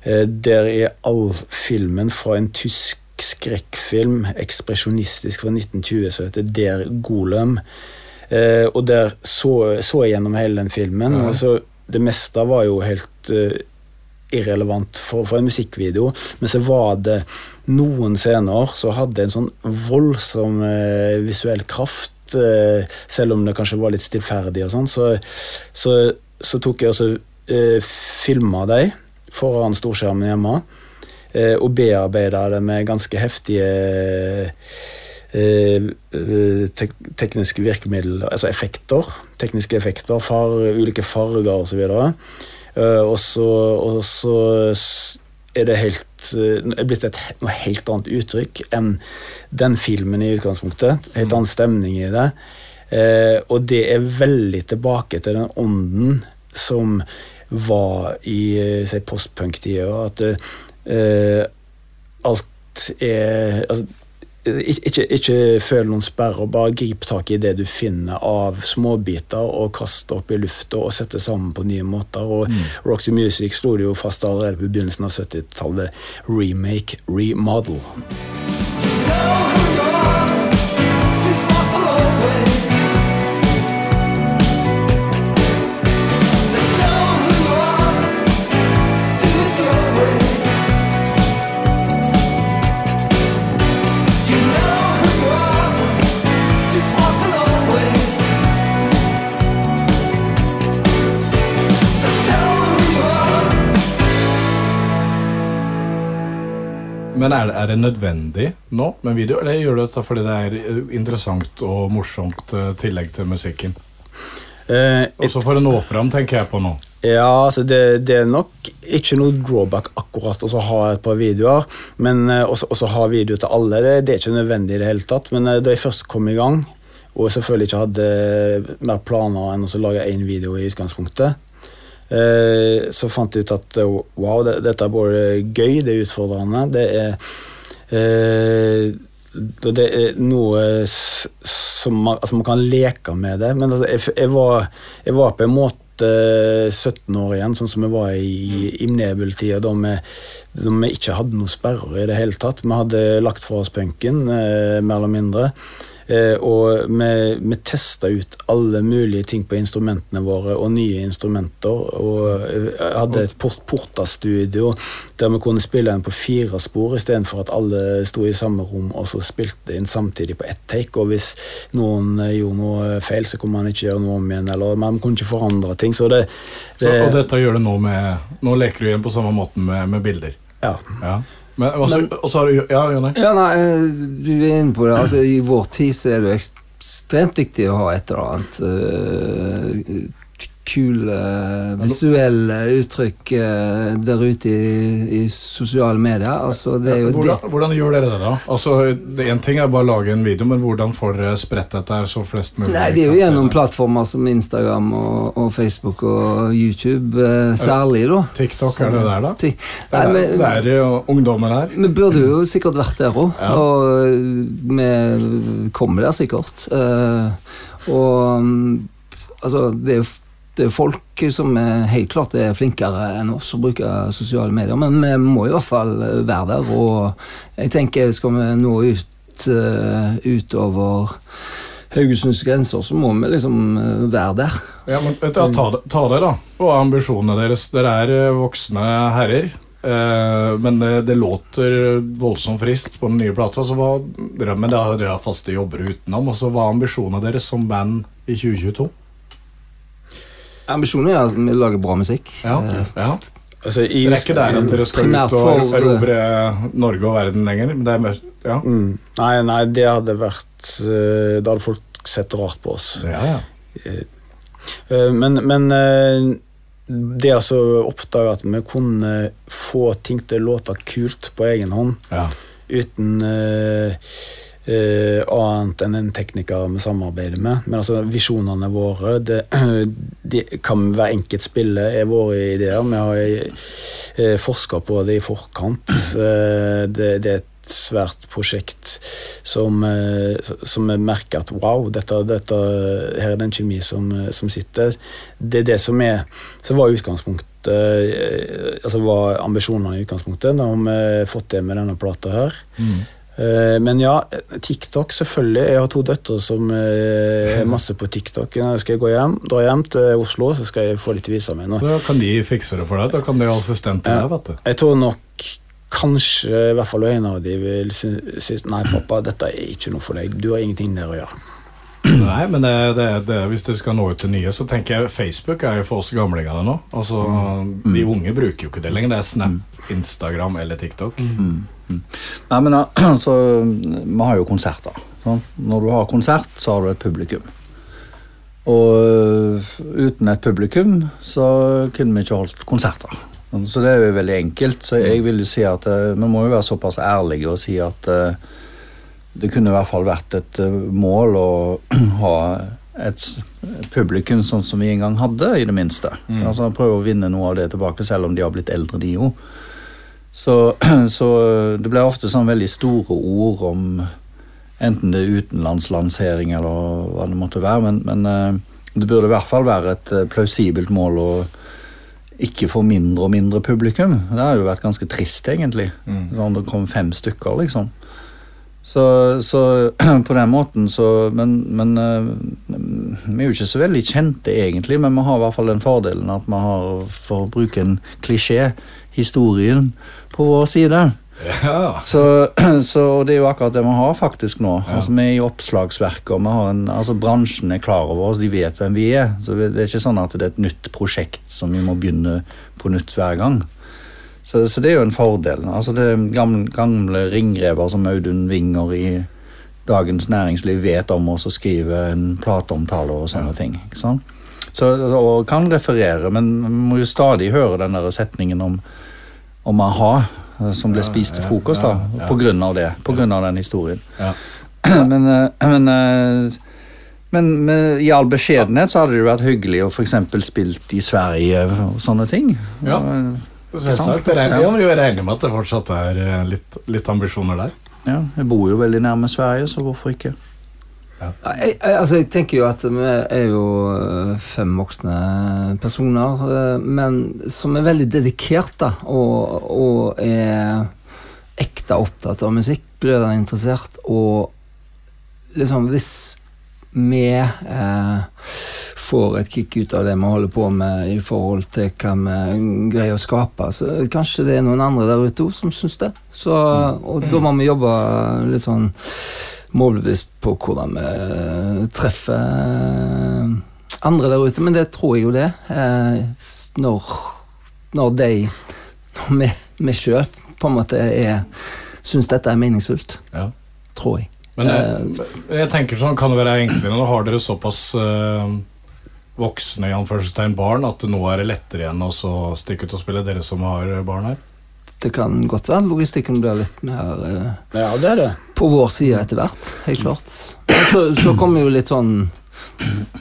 uh, der er all filmen fra en tysk skrekkfilm, ekspresjonistisk fra 1920, som heter Der Golem. Uh, og der så, så jeg gjennom hele den filmen. Mm. Altså, det meste var jo helt uh, irrelevant for, for en musikkvideo, men så var det noen scener som hadde en sånn voldsom uh, visuell kraft, eh, selv om det kanskje var litt stillferdig og sånn, så, så, så tok jeg altså eh, filma dem foran storskjermen hjemme, eh, og bearbeida det med ganske heftige eh, eh, tek tekniske virkemidler, altså effekter. Tekniske effekter, far, ulike farger osv. Og så og så er det helt eh, er blitt et noe helt annet uttrykk enn den filmen i utgangspunktet. Helt annen stemning i det. Eh, og det er veldig tilbake til den ånden som var i eh, postpunk-tida. At eh, alt er altså, ikke, ikke, ikke føl noen sperrer, bare grip tak i det du finner av småbiter og kast opp i lufta og sette sammen på nye måter. Og Roxy Music sto det jo fast allerede på begynnelsen av 70-tallet. Remake, remodel. Too Men er det, er det nødvendig nå med video, eller gjør du dette fordi det er eh, interessant og morsomt eh, tillegg til musikken? Eh, Og så for å nå fram, tenker jeg på nå. Ja, altså det, det er nok ikke noe drawback akkurat å ha et par videoer. Men å ha video til alle, det, det er ikke nødvendig i det hele tatt. Men da jeg først kom i gang, og selvfølgelig ikke hadde mer planer enn å lage én video i utgangspunktet, så fant jeg ut at eh, wow, det, dette er både gøy, det er utfordrende, det er eh, det er noe som man, altså man kan leke med det. Men altså, jeg, jeg, var, jeg var på en måte 17 år igjen, sånn som jeg var i, i Nebel-tida, da, da vi ikke hadde noen sperrer i det hele tatt. Vi hadde lagt fra oss punken, eh, mer eller mindre. Eh, og vi, vi testa ut alle mulige ting på instrumentene våre, og nye instrumenter. Og eh, hadde et port portastudio der vi kunne spille inn på fire spor istedenfor at alle sto i samme rom og så spilte inn samtidig på ett take. Og hvis noen eh, gjorde noe feil, så kunne man ikke gjøre noe om igjen. Eller man kunne ikke forandre ting. Så det, Så, og dette gjør du nå med Nå leker du igjen på samme måten med, med bilder. ja. Ja. Men, også, Men- også har du Ja, Jonny? Ja, nei, eh, du er inne på det. Altså, I vår tid så er det ekstremt viktig å ha et eller annet uh, kule visuelle uttrykk eh, der ute i, i sosiale medier. Altså, det jo hvordan, hvordan gjør dere det, da? Altså, Én ting er bare å lage en video, men hvordan får dere spredt dette her så flest mulig Nei, det er jo gjennom plattformer som Instagram og, og Facebook og YouTube, eh, særlig, da. TikTok, er det der, da? Nei, Det er, men- det er jo ungdommen her. Vi burde jo sikkert vært der òg, Ja. og vi kommer der sikkert. Eh, og mm, altså, det er, f- det er folk som helt klart er flinkere enn oss å bruke sosiale medier, men vi må i hvert fall være der. Og jeg tenker skal vi nå ut eh, utover Haugesunds grenser, så må vi liksom eh, være der. Ja, men ta, ta det, da. Er ambisjonene deres? Dere er eh, voksne herrer. Men det, det låter voldsomt frist på den nye plata. Så hva, drømmen men dere har faste jobber utenom. Og så Hva er ambisjonene deres som band i 2022? Ambisjonen er at vi lager bra musikk. Ja, Eh, ja. Altså, i, Det er ikke der at dere skal ut og erobre Norge og verden lenger. Men det er mest, ja. Mm. Nei, nei, det hadde vært eh, Da hadde folk sett rart på oss. Ja, ja. Eh, Men, men det altså å oppdage at vi kunne få ting til å låte kult på egen hånd ja. uten eh, eh, annet enn en tekniker vi samarbeider med. Men altså visjonene våre det, *clears throat* de kan hver enkelt spille er våre ideer. Vi har uh, forska på det i forkant. Uh, *clears throat* det, det er et svært prosjekt som, eh, som vi merker at wow, dette, dette, her er det en kjemi som, eh, som sitter. Det er det som er som var utgangspunktet eh, altså var ambisjonene i utgangspunktet. Nå har vi fått det med denne plata her. Mm. Eh, Men ja, TikTok selvfølgelig. Jeg har to døtre som eh, er masse på TikTok. Nå skal jeg gå hjem, dra hjem til Oslo, så skal jeg få litt visa mi meg. Da kan de fikse det for deg. Da kan de ha assistent til deg. vet du. Jeg tror nok kanskje i hvert fall en av de vil sy- synes Nei, pappa, dette er ikke noe for deg. Du har ingenting der å gjøre. Nei, men det, det, det, hvis dere skal nå ut til nye, så tenker jeg Facebook er jo for oss gamlingene nå. Altså, De unge bruker jo ikke det lenger. Det er Snap, Instagram eller TikTok. Nei, men altså, *clears throat* Vi har jo konserter. Når du har konsert, så har du et publikum. Og øh, uten et publikum så kunne vi ikke holdt konserter. Så det er jo veldig enkelt. Så jeg vil jo si at øh, vi må jo være såpass ærlige og si at øh, det kunne i hvert fall vært et øh, mål å *clears throat* ha et publikum sånn som vi en gang hadde, i det minste. Altså Prøve å vinne noe av det tilbake, selv om de har blitt eldre, de òg. Så, *clears throat* så det ble ofte sånn veldig store ord om enten det er utenlandslansering eller hva det måtte være, men, men eh, det burde i hvert fall være et eh, plausibelt mål å ikke få mindre og mindre publikum. Det hadde jo vært ganske trist, egentlig. Sånn det kom fem stykker, liksom. Så, så *clears throat* på den måten så Men, men eh, vi er jo ikke så veldig kjente, egentlig, men vi har i hvert fall den fordelen at vi har, for å bruke en klisjé, historien på vår side. Ja. Så, *clears throat* så det er jo akkurat det vi har faktisk nå. Ja. Altså Vi er i oppslagsverket, og vi har en, altså bransjen er klar over oss, de vet hvem vi er. Så det er ikke sånn at det er et nytt prosjekt som vi må begynne på nytt hver gang. Så, så det er jo en fordel. Altså det gamle, gamle ringrever som Audun Winger i Dagens Næringsliv vet om oss og skriver en plateomtale og sånne ting. ikke sant? Så, og kan referere, men man må jo stadig høre den der setningen om, om a-ha, eh, som ble spist til frokost, da, på grunn av det. På grunn av den historien. Ja. *clears throat* Men, eh, men, eh, men med, i all beskjedenhet så hadde det vært hyggelig å f.eks. spilt i Sverige og sånne ting. Ja. Og, Selvsagt. Jeg regner, ja, men jeg regner med at det fortsatt er eh, litt, litt ambisjoner der. ja, jeg bor jo veldig nærme Sverige, så hvorfor ikke? Ja, jeg, jeg, altså jeg tenker jo at vi er jo øh, fem voksne personer, øh, men som er veldig dedikert, da, og, og er ekte opptatt av musikk, blir den interessert, og liksom hvis vi eh, får et kick ut av det vi holder på med i forhold til hva vi greier å skape, så kanskje det er noen andre der ute òg som syns det. Så, og da må vi jobbe litt sånn målbevisst på hvordan vi treffer eh, andre der ute, men det tror jeg jo det. Eh, når, når de Når vi, vi sjøl på en måte er syns dette er meningsfullt. Ja. Tror jeg. Men jeg, jeg tenker sånn, kan det være enklere Nå har dere såpass eh, voksne i anførselstegn barn at nå er det lettere igjen å stikke ut og spille, dere som har barn her? Det kan godt være logistikken blir litt mer eh, Ja, det er det. på vår side etter hvert. Helt klart. Men Så, så kommer jo litt sånn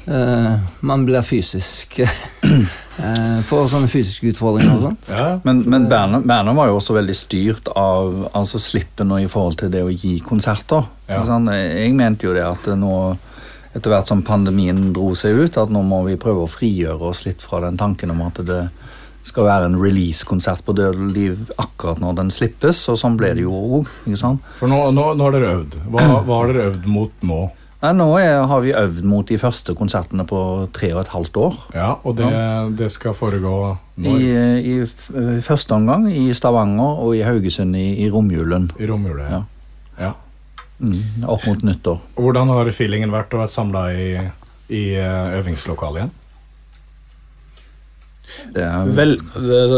eh, Man blir fysisk eh, Får sånne fysiske utfordringer og sånt. Ja, Men, men Berner, Berner var jo også veldig styrt av altså slippen og i forhold til det å gi konserter. Ja. Sånn, jeg mente jo det at nå, etter hvert som pandemien dro seg ut, at nå må vi prøve å frigjøre oss litt fra den tanken om at det skal være en release-konsert på Død og liv akkurat når den slippes, og sånn ble det jo òg. For nå, nå, nå har dere øvd. Hva, hva har dere øvd mot nå? Nei, nå er, har vi øvd mot de første konsertene på tre og et halvt år. Ja, Og det, det skal foregå når? i, f- i første omgang i Stavanger og i Haugesund i, i romjulen. I romjulen, Ja. ja. Mm, opp mot nyttår. Hvordan har feelingen vært å være samla i, i eh, øvingslokalet igjen? Det er Vel, er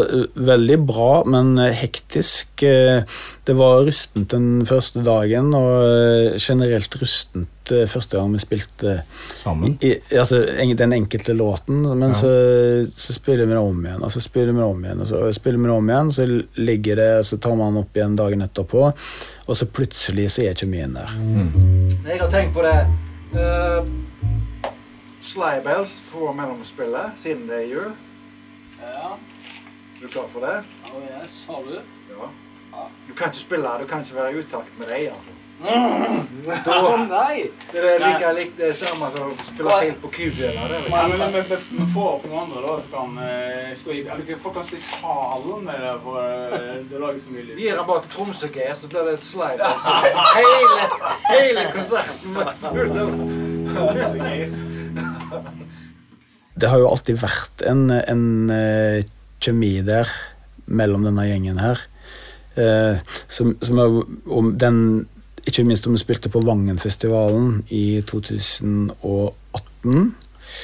veldig bra, men hektisk. Det var rustent den første dagen, og generelt rustent første gang vi spilte Sammen? i, altså, den enkelte låten. Men Ja. så, så spiller vi det om igjen, og så spiller vi det om igjen, og så spiller vi det om igjen, så ligger det, så tar man opp igjen dagen etterpå, og så plutselig så er ikke der. der. Jeg har tenkt på det. Uh, Slybells på mellomspillet, siden det er jul. Ja, Er du klar for det? yes, har du? Ja. Du kan ikke spille, du kan ikke være i utakt med det. Altså. Å nei! Det er like, likt, det samme som å spille feil på kudeler. det er Men, vi får opp noen andre da, som kan eh, stå i eller, Folk kan stå i salen eller for eh, det lager så mye lyd. Gir han bare til Tromsø-Geir, så blir det Slybells. hele, hele konserten var full Det har jo alltid vært en, en uh, kjemi der mellom denne gjengen her. Uh, som, som er, om den, ikke minst om vi spilte på Vangenfestivalen i 2018.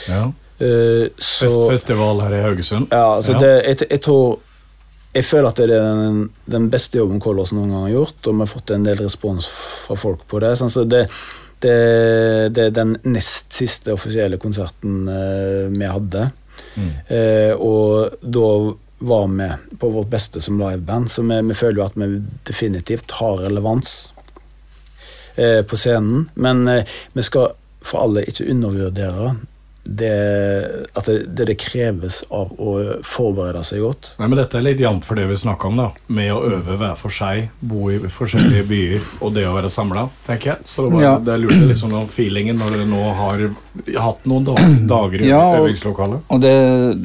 Ja. Uh, så, Festfestival her i Haugesund? Ja, Ja. Det, jeg, jeg tror Jeg føler at det er den, den beste jobben Kolås noen gang har gjort, og vi har fått en del respons fra folk på det. Sånn, så det, det, det er den nest siste offisielle konserten uh, vi hadde. Mm. Uh, og da var vi på vårt beste som liveband, så vi, vi føler jo at vi definitivt har relevans på scenen. Men eh, vi skal for alle ikke undervurdere det, at det, det det kreves av å forberede seg godt. Nei, men Dette er litt jf. det vi snakka om, da. Med å øve hver for seg, bo i forskjellige byer, og det å være samla. Så det, var, Ja. det er lurt liksom om feelingen når dere nå har hatt noen da, dager i Ja, og- øvingslokalet. Og det,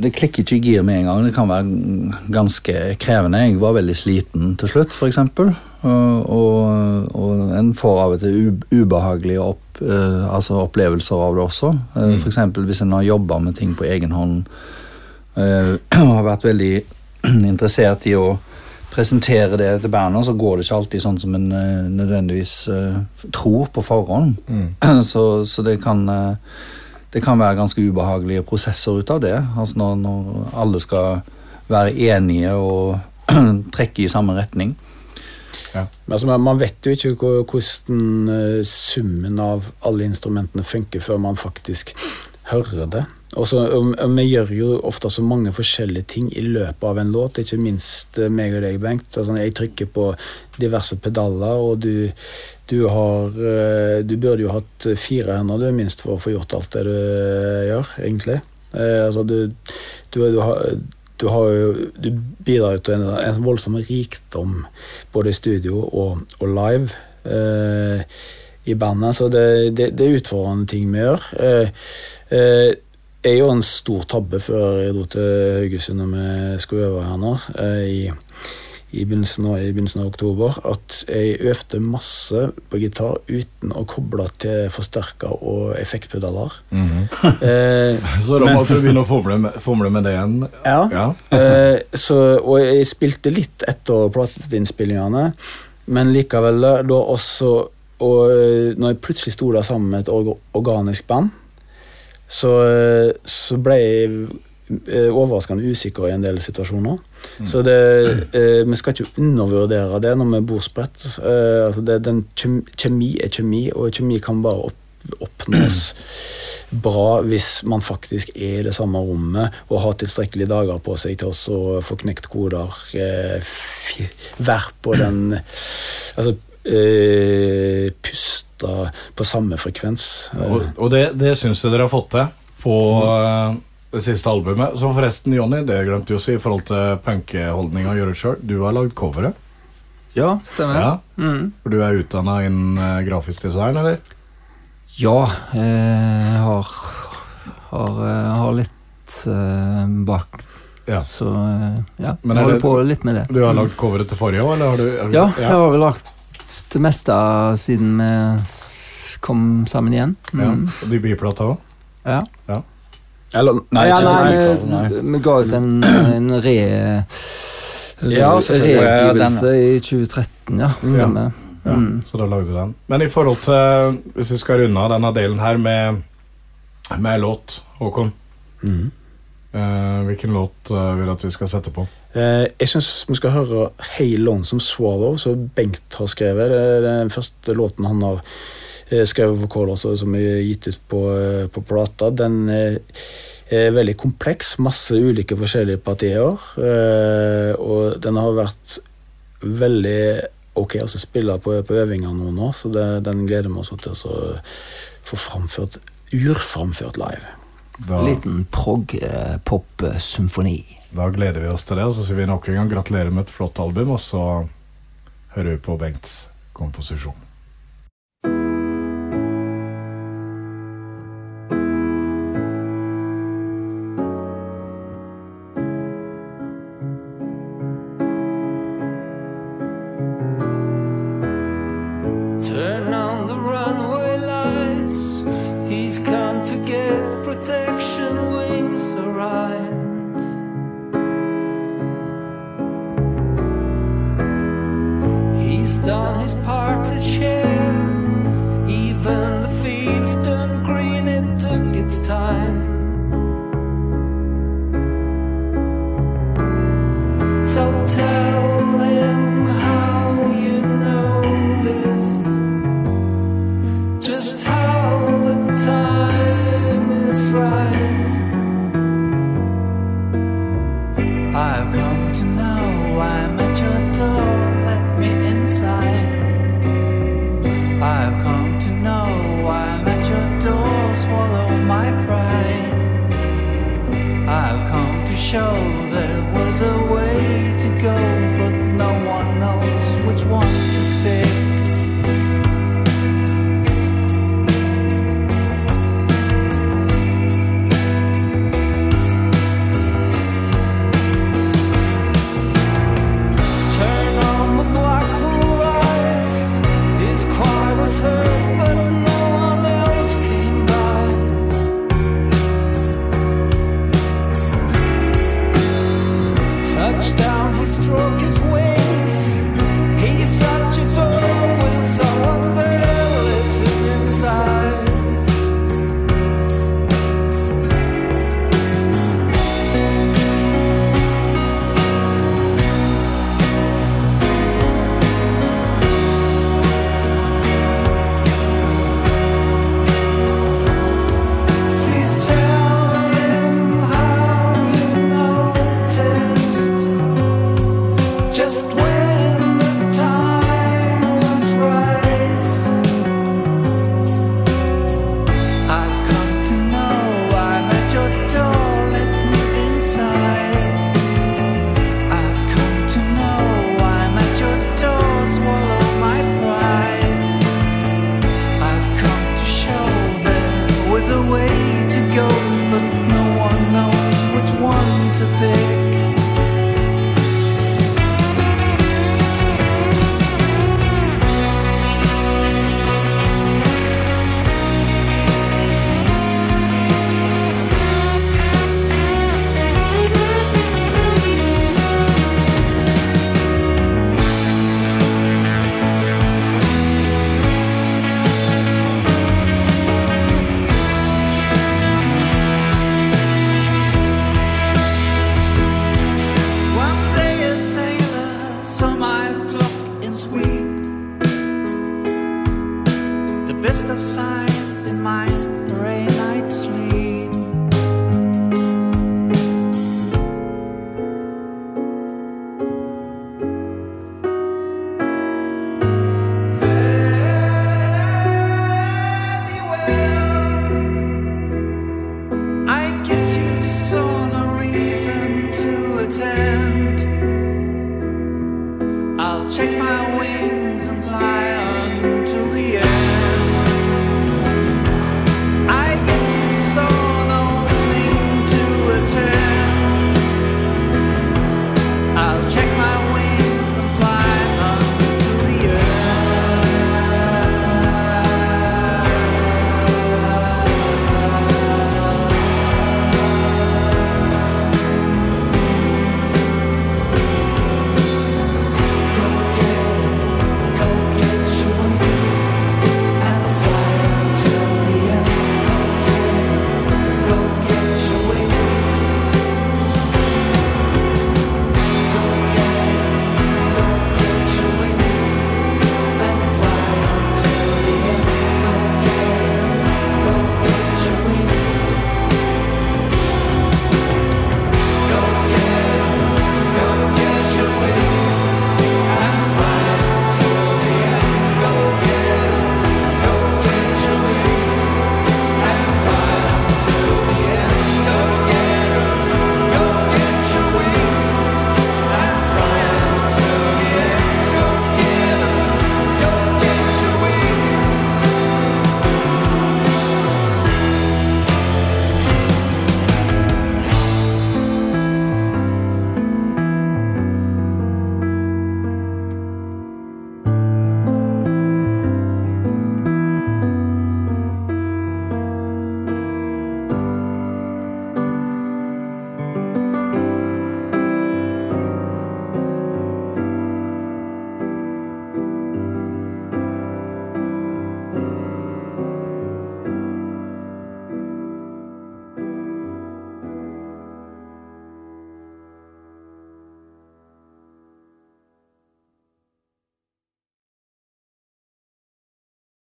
det klikker ikke i gir med en gang. Det kan være ganske krevende. Jeg var veldig sliten til slutt, f.eks. Og, og, og en får av og til ubehagelige opp, altså opplevelser av det også. Uh, for eksempel hvis en har jobba med ting på egen hånd eh, *clears throat* og har vært veldig *clears throat* interessert i å presentere det til bandet, så går det ikke alltid sånn som en eh, nødvendigvis eh, tror på forhånd. *clears throat* så, så det kan eh, det kan være ganske ubehagelige prosesser ut av det. Altså når, når alle skal være enige og trekke i samme retning. Men altså, man- vet jo ikke hvordan eh, summen av alle instrumentene funker før man faktisk hører det. Også, og, vi gjør jo ofte så mange forskjellige ting i løpet av en låt, ikke minst eh, meg og deg, Bengt. Altså, jeg trykker på diverse pedaler, og du, du har eh, Du burde jo hatt fire hender, du, minst, for å få gjort alt det du gjør, egentlig. Eh, altså, du, du har du, jo, du bidrar jo til en, en voldsom rikdom både i studio og, og live eh, i bandet. Så det, det, det er utfordrende ting vi gjør. Eh, eh, jeg gjorde en stor tabbe før jeg dro til Haugesund og vi skulle øve her nå. eh, i, i, begynnelsen av, I begynnelsen av oktober. At jeg øvde masse på gitar uten å koble til forsterker og effektpedaler. *laughs* eh, *laughs* Så da måtte du begynne å fomle med, fomle med det igjen. ja. Ja. Eh, så, og jeg spilte litt etter plateinnspillingene, men likevel da også Og eh, når jeg plutselig sto der sammen med et organisk band, så, eh, så ble jeg overraskende usikker i en del situasjoner. Så det, eh, vi skal ikke undervurdere det når vi bor spredt. Eh, altså det, den kjem, kjemi er kjemi, og kjemi kan bare opp, oppnås *clears throat* bra hvis man faktisk er i det samme rommet og har tilstrekkelige dager på seg til å få knekt koder. Eh, Være på den *clears throat* Altså eh, puste på samme frekvens. Eh, Og, og det, det syns jeg dere har fått til på eh, det siste albumet. Som forresten, Jonny, det glemte jeg å si i forhold til punkeholdninga å gjøre sjøl. Du har lagd coveret. Ja, stemmer. Ja. Mm. For du er utdanna innen eh, grafisk design, eller? Ja, eh, jeg har, har, eh, har litt uh, bak, Ja. så eh, ja. Men jeg er holder det- på litt med det. Du har lagd coveret til forrige år, eller har du har du- Ja, jeg har vel lagt det meste siden vi kom sammen igjen. ja. Mm. Og debutplata òg? Ja. Eller Nei, ja, nei, vi, nei. vi ga ut en, en re... Ja, selvfølgelig. reutgivelse i 2013, ja. Stemmer. Ja, Mm. Så da lagde du den. Men i forhold til, hvis vi skal runde av denne delen her med, med låt, Håkon mm. eh, Hvilken låt eh, vil du at vi skal sette på? Eh, jeg syns vi skal høre Hey Lonesome Swallow, som Bengt har skrevet. Det er den første låten han har eh, for Kål også, som er gitt ut på, eh, på plata. Den eh, er veldig kompleks, masse ulike forskjellige partier. Eh, og den har vært veldig ok å spille på, på øvinger nå, nå så det, den gleder vi oss til å få framført, urframført live. Da, Liten prog-pop-symfoni. da gleder vi oss til det, og så sier vi nok en gang gratulerer med et flott album, og så hører vi på Bengts komposisjon.